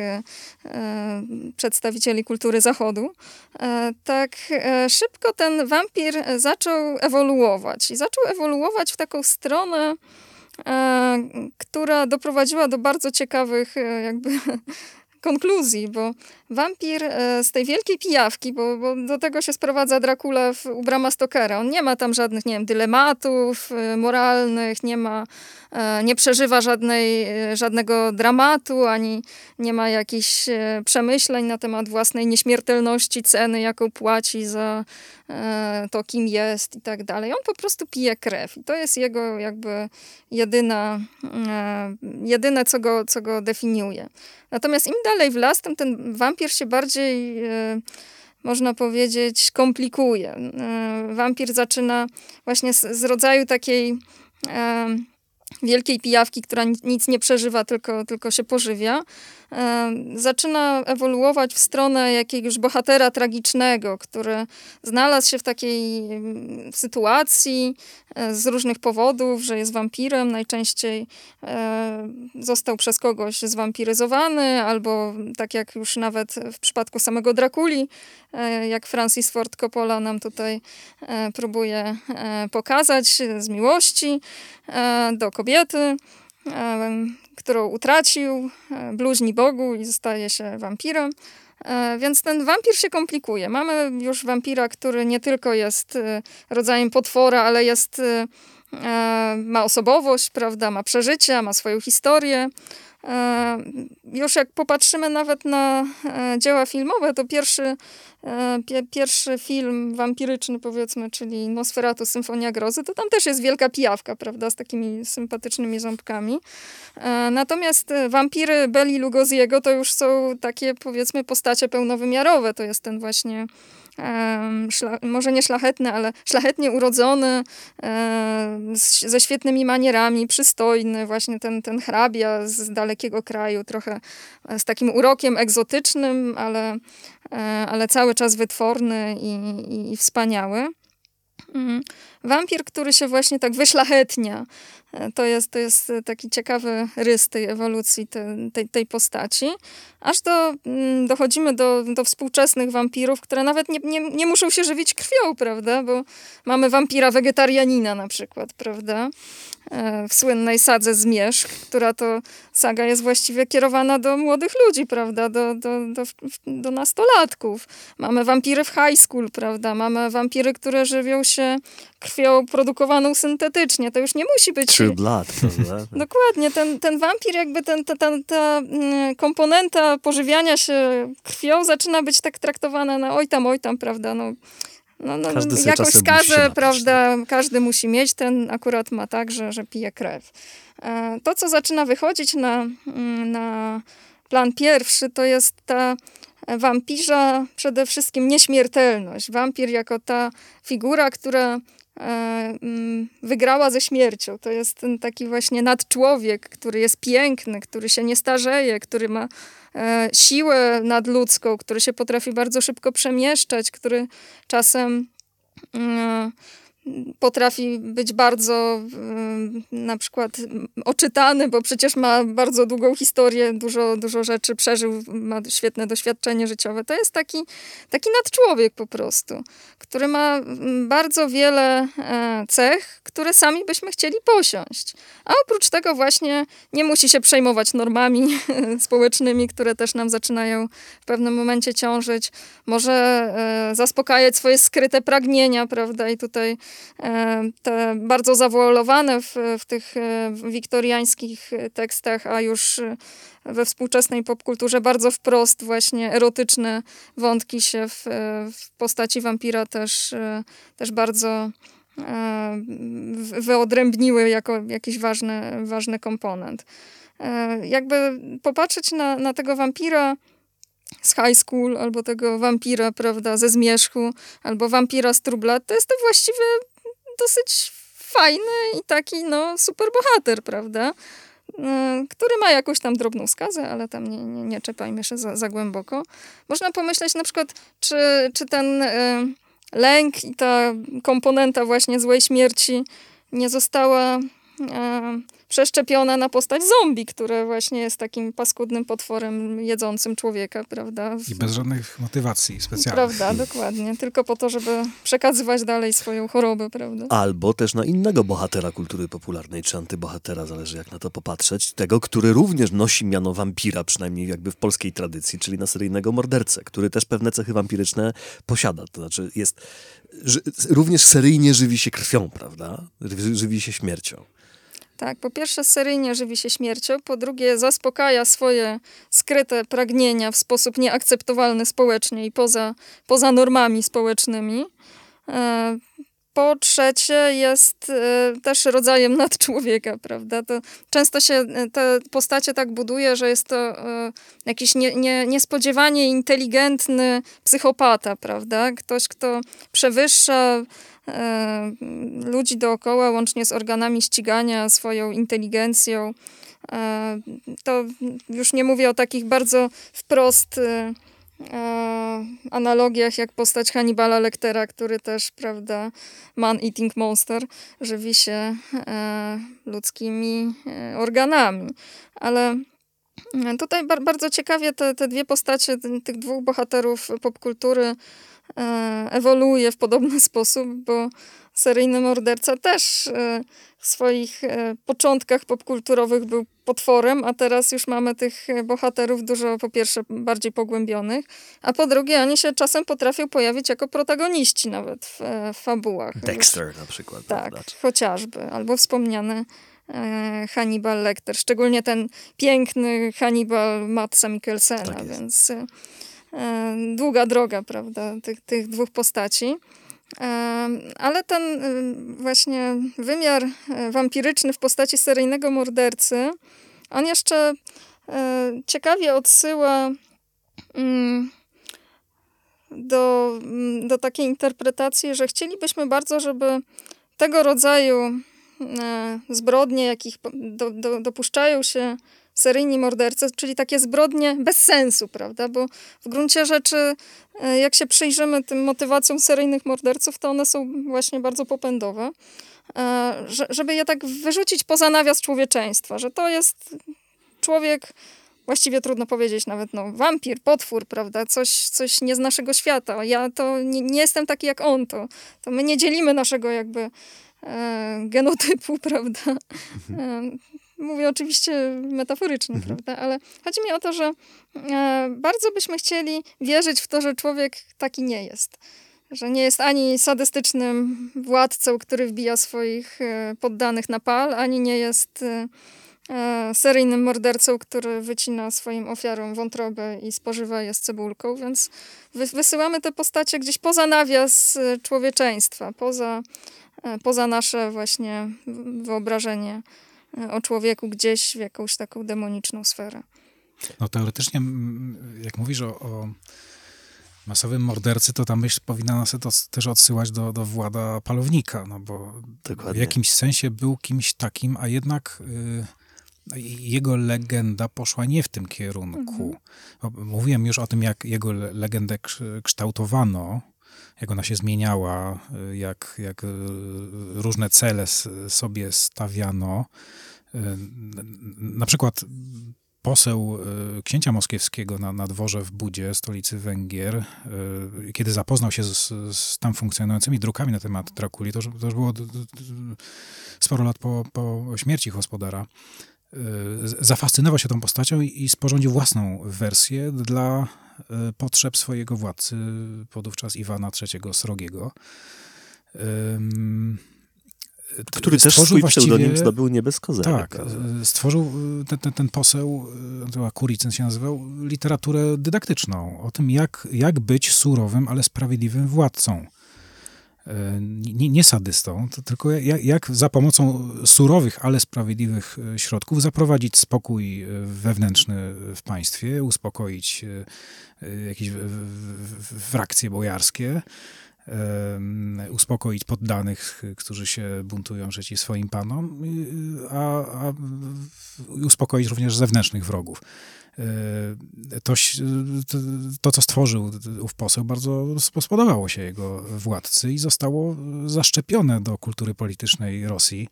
przedstawicieli kultury zachodu, tak szybko ten wampir zaczął ewoluować i zaczął ewoluować w taką stronę która doprowadziła do bardzo ciekawych e, jakby konkluzji, bo wampir e, z tej wielkiej pijawki, bo, bo do tego się sprowadza Dracula w, u Brama Stokera. On nie ma tam żadnych, nie wiem, dylematów e, moralnych, nie ma, e, nie przeżywa żadnej, żadnego dramatu, ani nie ma jakichś przemyśleń na temat własnej nieśmiertelności, ceny, jaką płaci za to, kim jest i tak dalej. On po prostu pije krew i to jest jego jakby jedyna, jedyne, co go, co go definiuje. Natomiast im dalej w las, tym ten wampir się bardziej, e, można powiedzieć, komplikuje. E, wampir zaczyna właśnie z, z rodzaju takiej e, wielkiej pijawki, która nic nie przeżywa, tylko, tylko się pożywia, zaczyna ewoluować w stronę jakiegoś bohatera tragicznego, który znalazł się w takiej mm, sytuacji e, z różnych powodów, że jest wampirem. Najczęściej e, został przez kogoś zwampiryzowany, albo tak jak już nawet w przypadku samego Drakuli, e, jak Francis Ford Coppola nam tutaj próbuje pokazać, z miłości do kobiety którą utracił, e, bluźni Bogu i staje się wampirem. E, więc ten wampir się komplikuje. Mamy już wampira, który nie tylko jest e, rodzajem potwora, ale jest, ma osobowość, prawda, ma przeżycia, ma swoją historię. E, już jak popatrzymy nawet na e, dzieła filmowe, to pierwszy, e, pierwszy film wampiryczny, powiedzmy, czyli Nosferatu, Symfonia Grozy, to tam też jest wielka pijawka, prawda, z takimi sympatycznymi ząbkami. Natomiast wampiry Beli Lugosiego to już są takie, powiedzmy, postacie pełnowymiarowe. To jest ten właśnie szla, może nie szlachetny, ale szlachetnie urodzony, ze świetnymi manierami, przystojny, właśnie ten, ten hrabia z dalekiego kraju, trochę z takim urokiem egzotycznym, ale, e, ale cały czas wytworny i, i, i wspaniały. Mhm. Wampir, który się właśnie tak wyszlachetnia, e, to jest, to jest taki ciekawy rys tej ewolucji te, tej, tej postaci. Aż do, mm, dochodzimy do, do współczesnych wampirów, które nawet nie, nie, nie muszą się żywić krwią, prawda? Bo mamy wampira wegetarianina na przykład, prawda? E, w słynnej sadze Zmierzch, która to saga jest właściwie kierowana do młodych ludzi, prawda, do, do, do, do nastolatków. Mamy wampiry w high school, prawda, mamy wampiry, które żywią się krwią produkowaną syntetycznie. To już nie musi być... True blood, prawda? Dokładnie, ten, ten wampir jakby ten, ta, ta, ta mm, komponenta pożywiania się krwią zaczyna być tak traktowana na oj tam, oj tam, prawda, no no, no, każdy jakąś skazę, prawda, każdy musi mieć, ten akurat ma tak, że, że pije krew. E, to, co zaczyna wychodzić na, mm, na plan pierwszy, to jest ta wampirza przede wszystkim nieśmiertelność. Wampir jako ta figura, która wygrała ze śmiercią. To jest ten taki właśnie nadczłowiek, który jest piękny, który się nie starzeje, który ma E, siłę nadludzką, który się potrafi bardzo szybko przemieszczać, który czasem mm, potrafi być bardzo na przykład oczytany, bo przecież ma bardzo długą historię, dużo, dużo rzeczy przeżył, ma świetne doświadczenie życiowe. To jest taki, taki nadczłowiek po prostu, który ma bardzo wiele e, cech, które sami byśmy chcieli posiąść. A oprócz tego właśnie nie musi się przejmować normami społecznymi, które też nam zaczynają w pewnym momencie ciążyć. Może e, zaspokajać swoje skryte pragnienia, prawda? I tutaj te bardzo zawoalowane w, w tych e, wiktoriańskich tekstach, a już we współczesnej popkulturze bardzo wprost właśnie erotyczne wątki się w, w postaci wampira też, e, też bardzo wyodrębniły jako jakiś ważny, ważny komponent. Jakby popatrzeć na, na tego wampira z high school, albo tego wampira, prawda, ze zmierzchu, albo wampira z trublat, to jest to właściwie dosyć fajny i taki, no, super bohater, prawda? Mm, który ma jakąś tam drobną skazę, ale tam nie, nie, nie czepajmy się za, za głęboko. Można pomyśleć na przykład, czy, czy ten y, lęk i ta komponenta właśnie złej śmierci nie została y, przeszczepiona na postać zombie, które właśnie jest takim paskudnym potworem jedzącym człowieka, prawda? I bez żadnych motywacji specjalnych. Prawda, dokładnie. Tylko po to, żeby przekazywać dalej swoją chorobę, prawda? Albo też na innego bohatera kultury popularnej, czy antybohatera, zależy jak na to popatrzeć, tego, który również nosi miano wampira, przynajmniej jakby w polskiej tradycji, czyli na seryjnego mordercę, który też pewne cechy wampiryczne posiada. To znaczy jest, ży, również seryjnie żywi się krwią, prawda? Żywi się śmiercią. Tak, po pierwsze seryjnie żywi się śmiercią, po drugie zaspokaja swoje skryte pragnienia w sposób nieakceptowalny społecznie i poza, poza normami społecznymi. Po trzecie jest e, też rodzajem nadczłowieka, prawda? To często się e, te postacie tak buduje, że jest to jakiś nie, nie, niespodziewanie inteligentny psychopata, prawda? Ktoś, kto przewyższa ludzi dookoła, łącznie z organami ścigania, swoją inteligencją. To już nie mówię o takich bardzo wprost analogiach jak postać Hannibala Lectera, który też, prawda, man-eating monster, żywi się ludzkimi organami. Ale tutaj bardzo ciekawie te, te dwie postacie, tych dwóch bohaterów popkultury E, ewoluuje w podobny sposób, bo seryjny morderca też e, w swoich e, początkach popkulturowych był potworem, a teraz już mamy tych bohaterów dużo po pierwsze bardziej pogłębionych, a po drugie oni się czasem potrafią pojawić jako protagoniści nawet w, w fabułach. Dexter na przykład. Tak, prawda? chociażby. Albo wspomniany Hannibal Lecter, szczególnie ten piękny Hannibal Matsa Mikkelsena, tak więc E, długa droga, prawda, tych, tych dwóch postaci. E, ale ten e, właśnie wymiar wampiryczny w postaci seryjnego mordercy, on jeszcze ciekawie odsyła mm, do, mm, do takiej interpretacji, że chcielibyśmy bardzo, żeby tego rodzaju zbrodnie, jakich do, do, dopuszczają się seryjni mordercy, czyli takie zbrodnie bez sensu, prawda? Bo w gruncie rzeczy, e, jak się przyjrzymy tym motywacjom seryjnych morderców, to one są właśnie bardzo popędowe. E, żeby je tak wyrzucić poza nawias człowieczeństwa, że to jest człowiek, właściwie trudno powiedzieć nawet, no, wampir, potwór, prawda, coś, coś nie z naszego świata. Ja to nie, nie jestem taki jak on, to, to my nie dzielimy naszego jakby e, genotypu, prawda. Mówię oczywiście metaforycznie, mhm. prawda? Ale chodzi mi o to, że e, bardzo byśmy chcieli wierzyć w to, że człowiek taki nie jest. Że nie jest ani sadystycznym władcą, który wbija swoich e, poddanych na pal, ani nie jest e, seryjnym mordercą, który wycina swoim ofiarom wątrobę i spożywa je z cebulką, więc wy, wysyłamy te postacie gdzieś poza nawias człowieczeństwa, poza, poza nasze właśnie wyobrażenie o człowieku gdzieś w jakąś taką demoniczną sferę. No teoretycznie, jak mówisz o, o masowym mordercy, to ta myśl powinna nas też odsyłać do, do Włada Palownika, no bo Dokładnie. w jakimś sensie był kimś takim, a jednak y, jego legenda poszła nie w tym kierunku. Mhm. Mówiłem już o tym, jak jego legendę kształtowano, jak ona się zmieniała, y, jak, jak y, różne cele sobie stawiano. Y, na przykład poseł księcia moskiewskiego na, na dworze w Budzie, stolicy Węgier, kiedy zapoznał się z, z tam funkcjonującymi drukami na temat Drakuli, to, to już było sporo lat po, po śmierci gospodara, zafascynował się tą postacią i, sporządził własną wersję dla E, potrzeb swojego władcy, podówczas Iwana III Srogiego. Który też swój pseudonim zdobył nie bez kozery. Tak, e, stworzył e, ten, ten, ten poseł, to Kuricyn się nazywał, literaturę dydaktyczną o tym, jak, jak być surowym, ale sprawiedliwym władcą nie, nie sadystą, tylko jak, jak, za pomocą surowych, ale sprawiedliwych e, środków zaprowadzić spokój e, wewnętrzny w państwie, uspokoić e, jakieś frakcje bojarskie, uspokoić poddanych, którzy się buntują przeciw swoim panom, a, a uspokoić również zewnętrznych wrogów. E, to, to, co stworzył ów poseł, bardzo spodobało się jego władcy i zostało zaszczepione do kultury politycznej Rosji.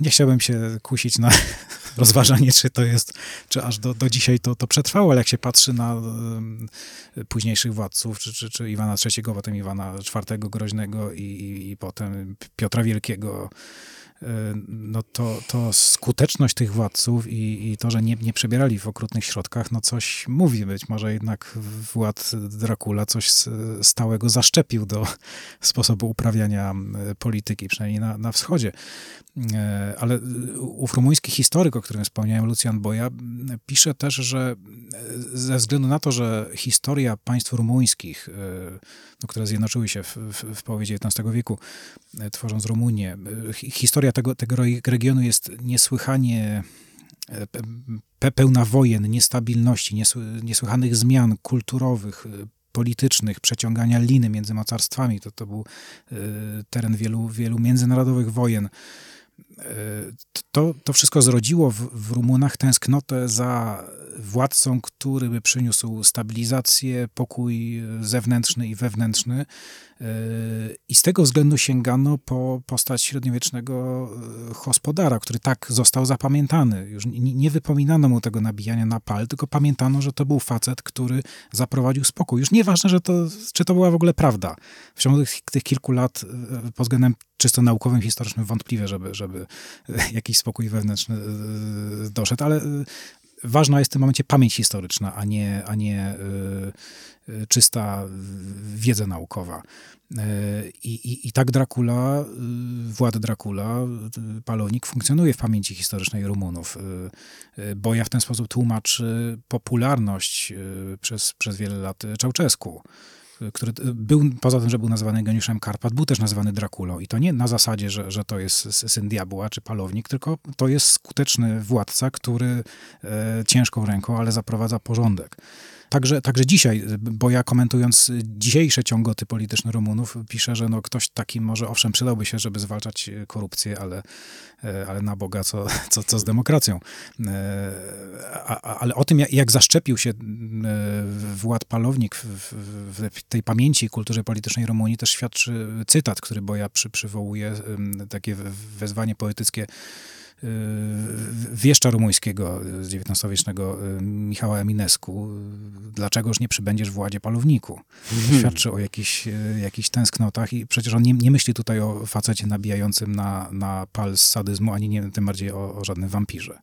nie chciałbym się kusić na rozważanie, czy to jest, czy aż do, do dzisiaj to, to przetrwało, ale jak się patrzy na późniejszych władców, czy, czy, czy Iwana III, potem Iwana IV Groźnego i, i, i potem Piotra Wielkiego, no to, to skuteczność tych władców i, i to, że nie, nie przebierali w okrutnych środkach, no coś mówi. Być może jednak Wład Dracula coś stałego zaszczepił do sposobu uprawiania polityki, przynajmniej na, na wschodzie. E, ale ów rumuński historyk, o którym wspomniałem, Lucjan Boja, pisze też, że ze względu na to, że historia państw rumuńskich, e, no, które zjednoczyły się w, w, w połowie XIX wieku, e, tworząc Rumunię, historia tego, tego regionu jest niesłychanie pełna wojen, niestabilności, niesłychanych zmian kulturowych, politycznych, przeciągania liny między mocarstwami. To, to był teren wielu, wielu międzynarodowych wojen to, to wszystko zrodziło w, w Rumunach tęsknotę za władcą, który by przyniósł stabilizację, pokój zewnętrzny i wewnętrzny. E, I z tego względu sięgano po postać średniowiecznego e, gospodara, który tak został zapamiętany. Już nie, nie wypominano mu tego nabijania na pal, tylko pamiętano, że to był facet, który zaprowadził spokój. Już nieważne, że to, czy to była w ogóle prawda. W ciągu tych, tych kilku lat e, pod względem czysto naukowym, historycznym wątpliwe, żeby, żeby jakiś spokój wewnętrzny doszedł, ale ważna jest w tym momencie pamięć historyczna, a nie, a nie y, y, czysta wiedza naukowa. Y, I, i, I tak Dracula, Wład Dracula, Palonik funkcjonuje w pamięci historycznej Rumunów. Boja w ten sposób tłumaczy popularność przez, przez wiele lat Czałczesku który był, poza tym, że był nazywany geniuszem Karpat, był też nazywany Drakulą. I to nie na zasadzie, że, że to jest syn diabła czy palownik, tylko to jest skuteczny władca, który e, ciężką ręką, ale zaprowadza porządek. Także, także dzisiaj, bo ja komentując dzisiejsze ciągoty polityczne Rumunów, piszę, że no ktoś taki może, owszem, przydałby się, żeby zwalczać korupcję, ale, e, ale na Boga, co, co, co z demokracją. E, ale o tym, jak, zaszczepił się e, Wład Palownik w, tej pamięci kulturze politycznej Rumunii, też świadczy cytat, który Boja przy, przywołuje, takie wezwanie poetyckie wieszcza rumuńskiego z XIX-wiecznego Michała Eminescu, dlaczegoż nie przybędziesz w władzie palowniku. Hmm. Świadczy o jakichś, jakichś tęsknotach i przecież on nie, nie myśli tutaj o facecie nabijającym na, na pal z sadyzmu, ani nie, tym bardziej o, o żadnym wampirze.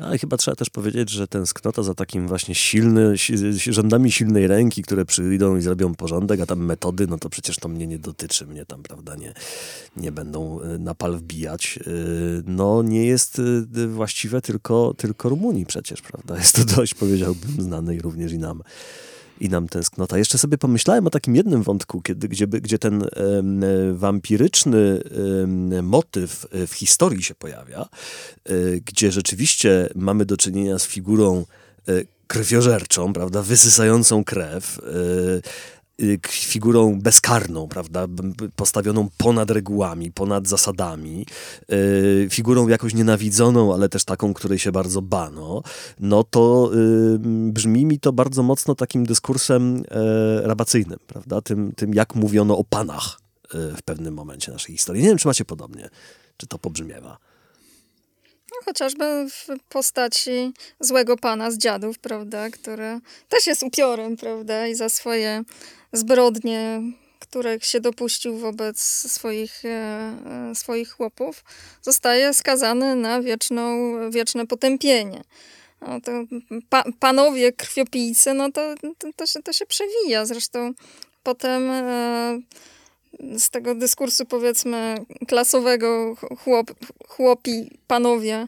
Ale chyba trzeba też powiedzieć, że tęsknota za takim właśnie silny, rzędami silnej ręki, które przyjdą i zrobią porządek, a tam metody, no to przecież to mnie nie dotyczy, mnie tam, prawda, nie, nie będą y, na pal wbijać. Y, no nie jest y, właściwe tylko, tylko Rumunii przecież, prawda? Jest to dość, powiedziałbym, znane i również i nam i nam tęsknota. Jeszcze sobie pomyślałem o takim jednym wątku, kiedy, gdzie, gdzie ten e, wampiryczny motyw w historii się pojawia, e, gdzie rzeczywiście mamy do czynienia z figurą e, krwiożerczą, prawda, wysysającą krew, e, figurą bezkarną, prawda, postawioną ponad regułami, ponad zasadami, y, figurą jakoś nienawidzoną, ale też taką, której się bardzo bano, no to y, brzmi mi to bardzo mocno takim dyskursem e, rabacyjnym, prawda, tym, tym jak mówiono o panach w pewnym momencie naszej historii. Nie wiem, czy macie podobnie, czy to pobrzmiewa. Chociażby w postaci złego pana z dziadów, prawda, który też jest upiorem, prawda, i za swoje zbrodnie, których się dopuścił wobec swoich, e, e, swoich chłopów, zostaje skazany na wieczną, wieczne potępienie. No to pa, panowie krwiopijcy, no to, to, to, się, to się przewija. Zresztą potem e, z tego dyskursu, powiedzmy, klasowego chłop, chłopi, panowie,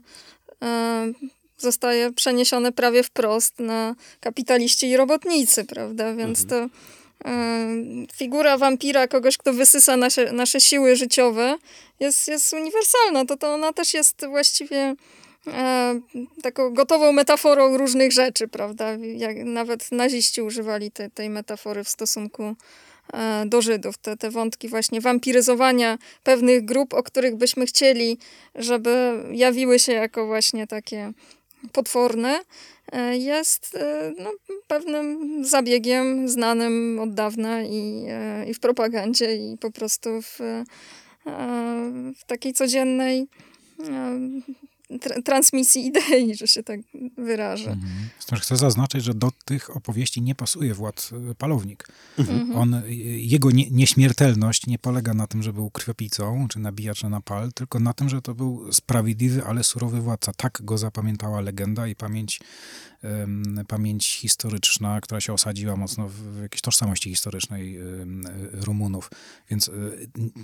zostaje przeniesione prawie wprost na kapitaliści i robotnicy, prawda? Więc mhm. to figura wampira, kogoś, kto wysysa nasze, nasze siły życiowe, jest, jest uniwersalna. To, to ona też jest właściwie e, taką gotową metaforą różnych rzeczy, prawda? Jak nawet naziści używali te, tej metafory w stosunku e, do Żydów. Te, te wątki właśnie wampiryzowania pewnych grup, o których byśmy chcieli, żeby jawiły się jako właśnie takie potworne, e, jest e, no, pewnym zabiegiem znanym od dawna i, e, i w propagandzie, i po prostu w, w takiej codziennej transmisji idei, że się tak wyrażę. Mhm. Chcę zaznaczyć, że do tych opowieści nie pasuje Władz e, Palownik. Mhm. On, e, jego nie, nieśmiertelność nie polega na tym, że był krwiopijcą, czy nabijaczem na pal, tylko na tym, że to był sprawiedliwy, ale surowy władca. Tak go zapamiętała legenda i pamięć pamięć historyczna, która się osadziła mocno w jakiejś tożsamości historycznej Rumunów. Więc e,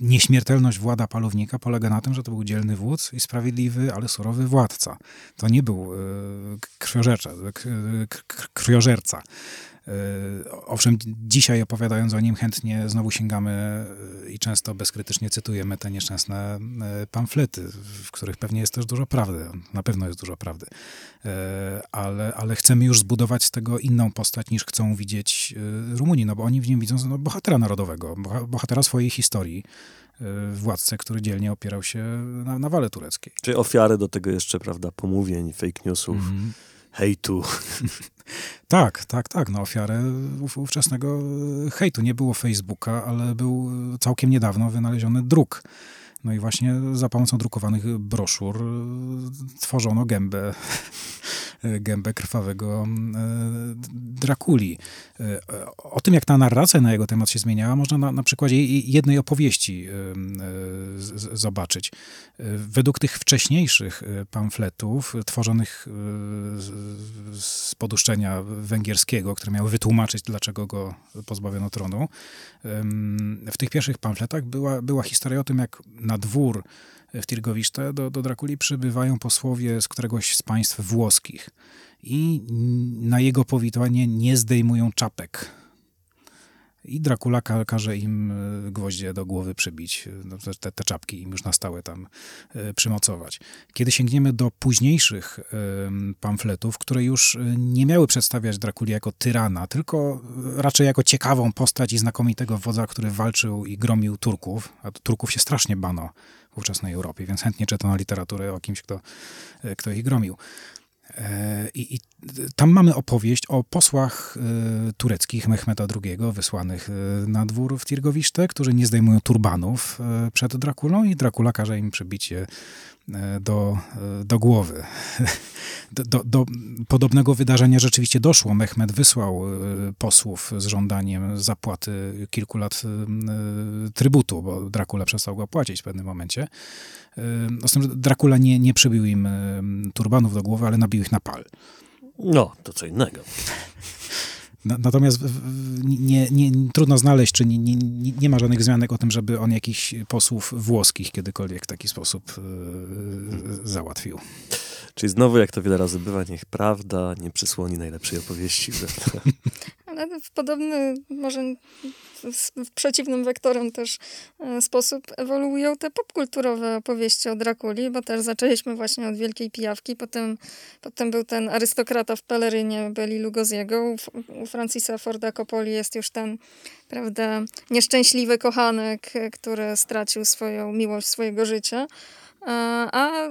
nieśmiertelność włada palownika polega na tym, że to był dzielny wódz i sprawiedliwy, ale surowy władca. To nie był e, krwiożerca. krwiożerca. E, owszem, dzisiaj opowiadając o nim, chętnie znowu sięgamy e, i często bezkrytycznie cytujemy te nieszczęsne e, pamflety, w których pewnie jest też dużo prawdy. Na pewno jest dużo prawdy. Ale, ale chcemy już zbudować z tego inną postać, niż chcą widzieć Rumuni, no bo oni w nim widzą no, bohatera narodowego, bohatera swojej historii władcę, który dzielnie opierał się na, na wale tureckiej. Czyli ofiary do tego jeszcze, prawda, pomówień, fake newsów. Mm -hmm hejtu. Tak, tak, tak. No, ofiarę ówczesnego hejtu. Nie było Facebooka, ale był całkiem niedawno wynaleziony druk. No i właśnie za pomocą drukowanych broszur tworzono gębę gębę krwawego e, Drakuli. E, o tym, jak ta narracja na jego temat się zmieniała, można na, na przykładzie jednej opowieści e, zobaczyć. Według tych wcześniejszych pamfletów tworzonych z poduszczenia węgierskiego, które miały wytłumaczyć, dlaczego go pozbawiono tronu, w tych pierwszych pamfletach była, była historia o tym, jak na dwór w Tirgowiszte do, do Drakuli przybywają posłowie z któregoś z państw włoskich i na jego powitanie nie zdejmują czapek. I Dracula każe im e, gwoździe do głowy przybić, no, te, te czapki im już na stałe tam e, przymocować. Kiedy sięgniemy do późniejszych pamfletów, które już e, nie miały przedstawiać Drakuli jako tyrana, tylko raczej jako ciekawą postać i znakomitego wodza, który walczył i gromił Turków, a Turków się strasznie bano w ówczesnej Europie, więc chętnie czytano literaturę o kimś, kto, kto ich gromił. E, I, I, tam mamy opowieść o posłach y, tureckich Mehmeta II, wysłanych y, na dwór w Tirgowiszte, którzy nie zdejmują turbanów y, przed Drakulą i Dracula każe im przybić je do, do głowy. Do, do, do, podobnego wydarzenia rzeczywiście doszło. Mehmed wysłał posłów z żądaniem zapłaty kilku lat trybutu, bo Dracula przestał go płacić w pewnym momencie. Dracula nie, nie przybił im turbanów do głowy, ale nabił ich na pal. No, to co innego. Natomiast nie, nie, trudno znaleźć, czy nie, nie, nie ma żadnych wzmianek o tym, żeby on jakichś posłów włoskich kiedykolwiek w taki sposób yy, załatwił. Czyli znowu, jak to wiele razy bywa, niech prawda nie przysłoni najlepszej opowieści. Ale w podobny, może w przeciwnym wektorem też e, sposób ewoluują te popkulturowe opowieści o Drakuli, bo też zaczęliśmy właśnie od Wielkiej Pijawki, potem, potem był ten arystokrata w pelerynie Beli Lugosiego, u, u Francisa Forda Coppoli jest już ten, prawda, nieszczęśliwy kochanek, który stracił swoją miłość swojego życia. A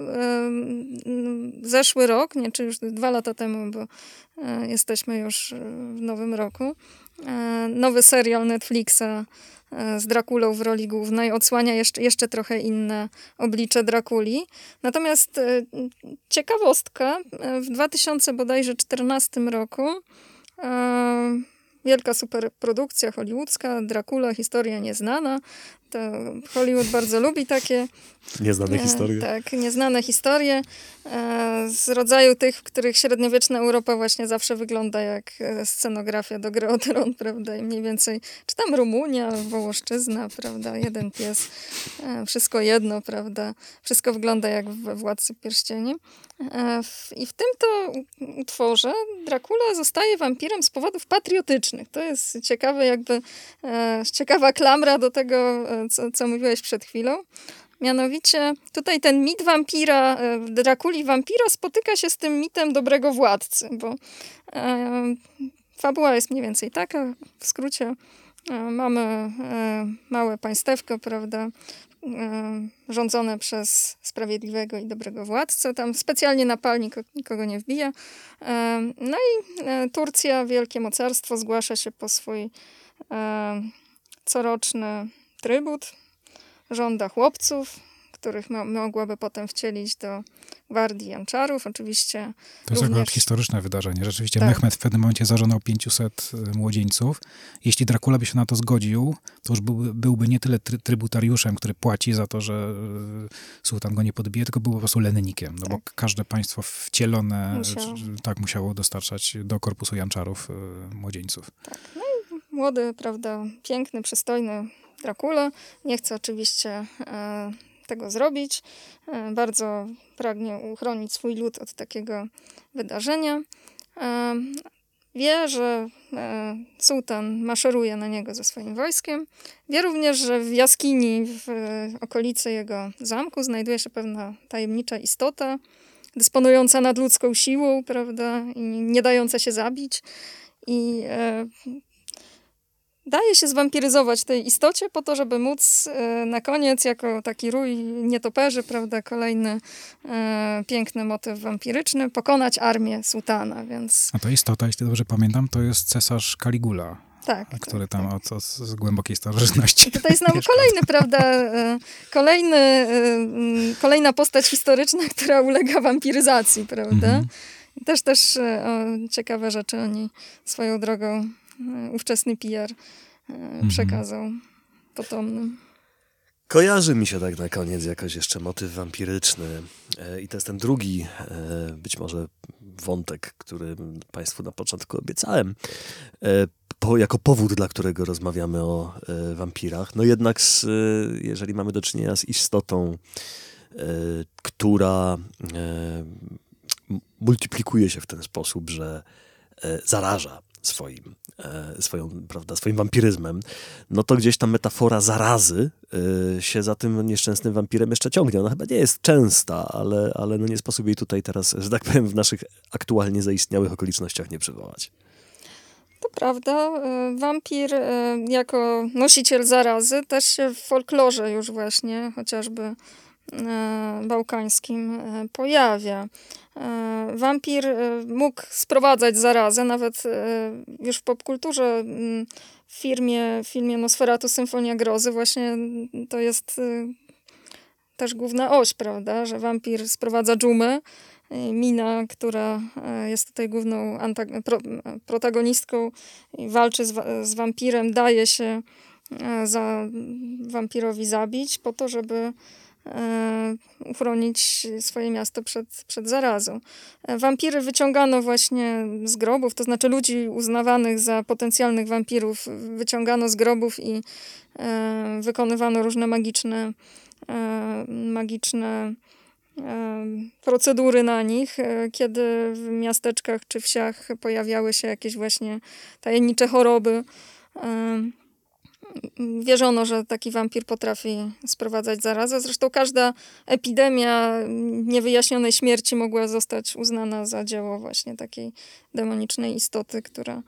zeszły rok, nie, czy już dwa lata temu, bo e, jesteśmy już w nowym roku, e, nowy serial Netflixa e, z Drakulą w roli głównej odsłania jeszcze, jeszcze trochę inne oblicze Drakuli. Natomiast ciekawostka, w 2014 roku wielka superprodukcja hollywoodzka, Dracula, historia nieznana, to Hollywood bardzo lubi takie. Nieznane e, historie. Tak, nieznane historie. E, z rodzaju tych, w których średniowieczna Europa właśnie zawsze wygląda jak e, scenografia do gry o tron, prawda? I mniej więcej, czy tam Rumunia, Wołoszczyzna, prawda? Jeden pies, wszystko jedno, prawda? Wszystko wygląda jak we Władcy Pierścieni. I w tym to utworze Dracula zostaje wampirem z powodów patriotycznych. To jest ciekawe, jakby ciekawa klamra do tego, co, co mówiłeś przed chwilą. Mianowicie tutaj ten mit wampira, e, Drakuli wampira spotyka się z tym mitem dobrego władcy, bo e, fabuła jest mniej więcej taka, w skrócie e, mamy e, małe państewko, prawda, e, rządzone przez sprawiedliwego i dobrego władcę. Tam specjalnie na pal nikogo nie wbija. E, no i Turcja, wielkie mocarstwo, zgłasza się po swój coroczny trybut żąda chłopców, których mo mogłaby potem wcielić do gwardii Janczarów. Oczywiście To jest również... akurat historyczne wydarzenie. Rzeczywiście Tak. Mehmed w pewnym momencie zażonał 500 młodzieńców. Jeśli Dracula by się na to zgodził, to już byłby, byłby nie tyle try, trybutariuszem, który płaci za to, że e, sułtan go nie podbije, tylko byłby po prostu lennikiem. No bo każde państwo wcielone Musiało. czy- tak musiało dostarczać do korpusu Janczarów e, młodzieńców. Młody, prawda, piękny, przystojny Dracula. Nie chce oczywiście e, tego zrobić. E, bardzo pragnie uchronić swój lud od takiego wydarzenia. E, wie, że sułtan maszeruje na niego ze swoim wojskiem. Wie również, że w jaskini w okolicy jego zamku znajduje się pewna tajemnicza istota, dysponująca nadludzką siłą, prawda, i nie dająca się zabić. I daje się zwampiryzować tej istocie po to, żeby móc e, na koniec, jako taki rój nietoperzy, prawda, kolejny e, piękny motyw wampiryczny, pokonać armię sułtana, więc A to istota, jeśli dobrze pamiętam, to jest cesarz Caligula, tak. który tam od, od, z głębokiej starożytności Tutaj znamy mieszkał. kolejny, prawda, e, kolejny, mm, kolejna postać historyczna, która ulega wampiryzacji, prawda? Mhm. I Też, też o, ciekawe rzeczy o niej swoją drogą ówczesny PR e, przekazał potomnym. Kojarzy mi się tak na koniec jakoś jeszcze motyw wampiryczny. E, I to jest ten drugi, e, być może wątek, który Państwu na początku obiecałem, po, jako powód, dla którego rozmawiamy o wampirach. No jednak, z, jeżeli mamy do czynienia z istotą, która multiplikuje się w ten sposób, że zaraża swoim, swoją, prawda, swoim wampiryzmem, no to gdzieś ta metafora zarazy y, się za tym nieszczęsnym wampirem jeszcze ciągnie. Ona chyba nie jest częsta, ale, ale no nie sposób jej tutaj teraz, że tak powiem, w naszych aktualnie zaistniałych okolicznościach nie przywołać. To prawda. e, Wampir e, jako nosiciel zarazy też się w folklorze już właśnie, chociażby e, bałkańskim, e, pojawia. E, Wampir e, mógł sprowadzać zarazę, nawet e, już w popkulturze, mm, w firmie, w filmie Nosferatu Symfonia Grozy właśnie mm, to jest e, też główna oś, prawda, że wampir sprowadza dżumę, Mina, która e, jest tutaj główną pro, e, protagonistką walczy z, wa- z wampirem, daje się e, za wampirowi zabić po to, żeby e, uchronić swoje miasto przed, przed zarazą. E, Wampiry wyciągano właśnie z grobów, to znaczy ludzi uznawanych za potencjalnych wampirów wyciągano z grobów i e, wykonywano różne magiczne, e, magiczne e, procedury na nich, e, kiedy w miasteczkach czy wsiach pojawiały się jakieś właśnie tajemnicze choroby. E, Wierzono, że taki wampir potrafi sprowadzać zarazę. Zresztą każda epidemia niewyjaśnionej śmierci mogła zostać uznana za dzieło właśnie takiej demonicznej istoty, która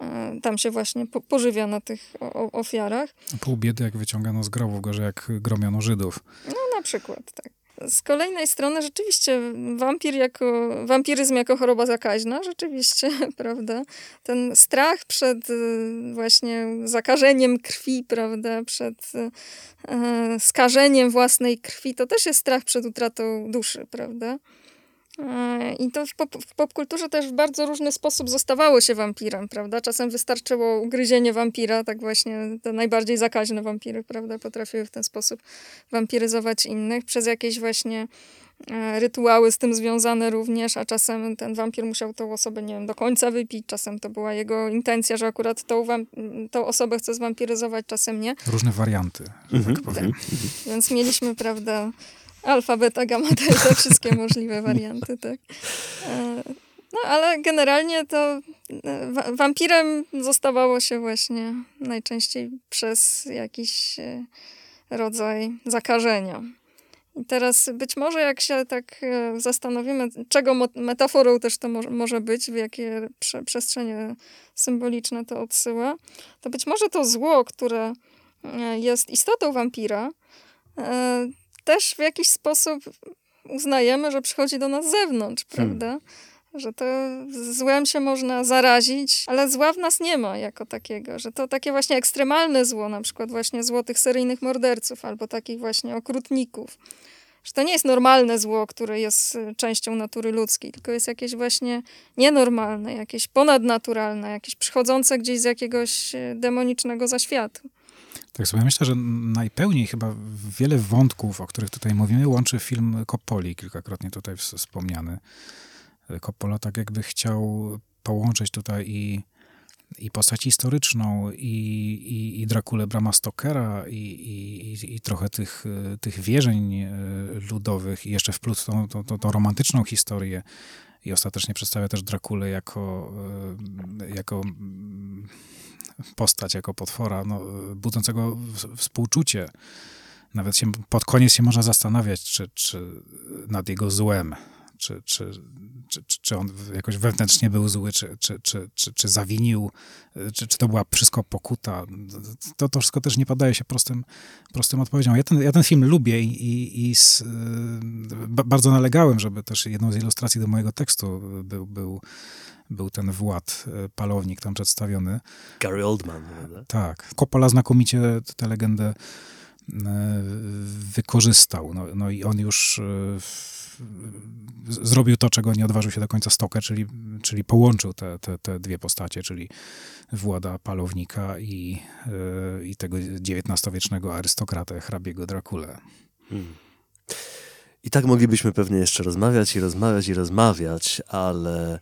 e, tam się właśnie po- pożywia na tych ofiarach. Pół biedy, jak wyciągano z grobów, gorzej jak gromiono Żydów. No na przykład, tak. Z kolejnej strony rzeczywiście wampir jako, wampiryzm jako choroba zakaźna, rzeczywiście, prawda? Ten strach przed y, właśnie zakażeniem krwi, prawda? Przed y, e, skażeniem własnej krwi, to też jest strach przed utratą duszy, prawda? E, I to w, pop, w popkulturze też w bardzo różny sposób zostawało się wampirem, prawda? Czasem wystarczyło ugryzienie wampira, tak właśnie te najbardziej zakaźne wampiry, prawda? Potrafiły w ten sposób wampiryzować innych przez jakieś właśnie e, rytuały z tym związane również, a czasem ten wampir musiał tą osobę, nie wiem, do końca wypić, czasem to była jego intencja, że akurat tą, wam- tą osobę chce zwampiryzować, czasem nie. Różne warianty, że tak powiem. Więc mieliśmy, prawda, alfa, beta, gamma, delta, wszystkie możliwe warianty, tak. E, No, ale generalnie to e, wa- wampirem zostawało się właśnie najczęściej przez jakiś e, rodzaj zakażenia. I teraz być może jak się tak zastanowimy, czego metaforą też to może, być, w jakie prze- przestrzenie symboliczne to odsyła, to być może to zło, które jest istotą wampira, też w jakiś sposób uznajemy, że przychodzi do nas z zewnątrz, prawda? że to złem się można zarazić, ale zła w nas nie ma jako takiego, że to takie właśnie ekstremalne zło, na przykład właśnie złotych seryjnych morderców albo takich właśnie okrutników, że to nie jest normalne zło, które jest y, częścią natury ludzkiej, tylko jest jakieś właśnie nienormalne, jakieś ponadnaturalne, jakieś przychodzące gdzieś z jakiegoś y, demonicznego zaświatu. Tak sobie myślę, że najpełniej chyba wiele wątków, o których tutaj mówimy, łączy film Coppoli, kilkakrotnie tutaj wspomniany. Coppola tak jakby chciał połączyć tutaj i, i postać historyczną, i, i, i Drakulę Brama Stokera, i, i, i trochę tych, tych wierzeń e, ludowych, i jeszcze wplótł tą, tą, tą, tą romantyczną historię. I ostatecznie przedstawia też Drakulę jako, e, jako postać, jako potwora, no, budzącego współczucie. Nawet się, pod koniec się można zastanawiać, czy, czy nad jego złem, czy, czy, czy, czy on jakoś wewnętrznie był zły, czy, czy, czy, czy, czy zawinił, czy, czy to była wszystko pokuta. To, to wszystko też nie podaje się prostym, prostym odpowiedziom. Ja ten, ja ten film lubię i, i, z, bardzo nalegałem, żeby też jedną z ilustracji do mojego tekstu był, był był ten Wład, e, palownik tam przedstawiony. Gary Oldman. Prawda? Tak. Coppola znakomicie tę legendę e, wykorzystał. No, no i on już e, zrobił to, czego nie odważył się do końca Stoker, czyli, czyli połączył te, te, te dwie postacie, czyli Włada Palownika i, i tego XIX-wiecznego arystokratę hrabiego Drakule. Hmm. I tak moglibyśmy pewnie jeszcze rozmawiać i rozmawiać i rozmawiać, ale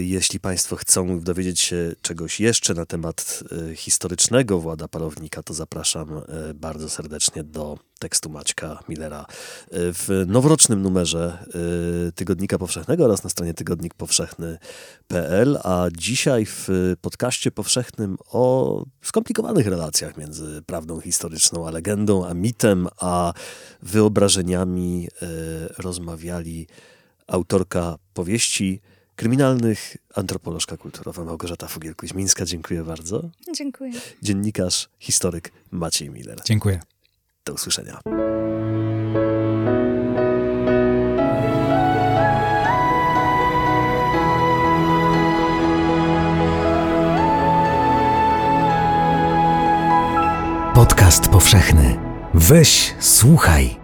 jeśli Państwo chcą dowiedzieć się czegoś jeszcze na temat e, historycznego Włada Palownika, to zapraszam e, bardzo serdecznie do tekstu Maćka Millera w noworocznym numerze Tygodnika Powszechnego oraz na stronie tygodnikpowszechny.pl, a dzisiaj w podcaście powszechnym o skomplikowanych relacjach między prawdą historyczną a legendą, a mitem, a wyobrażeniami rozmawiali autorka powieści kryminalnych, antropolożka kulturowa Małgorzata Fogiel-Kuźmińska. Dziękuję bardzo. Dziękuję. Dziennikarz, historyk Maciej Miller. Dziękuję. Do usłyszenia. Podcast powszechny. Weź, słuchaj.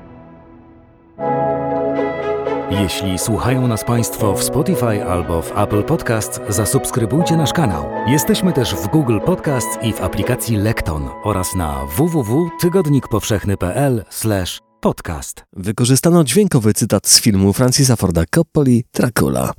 Jeśli słuchają nas Państwo w Spotify albo w Apple Podcast, zasubskrybujcie nasz kanał. Jesteśmy też w Google Podcast i w aplikacji Lekton oraz na www.tygodnikpowszechny.pl/podcast. Wykorzystano dźwiękowy cytat z filmu Francisa Forda Coppoli Dracula.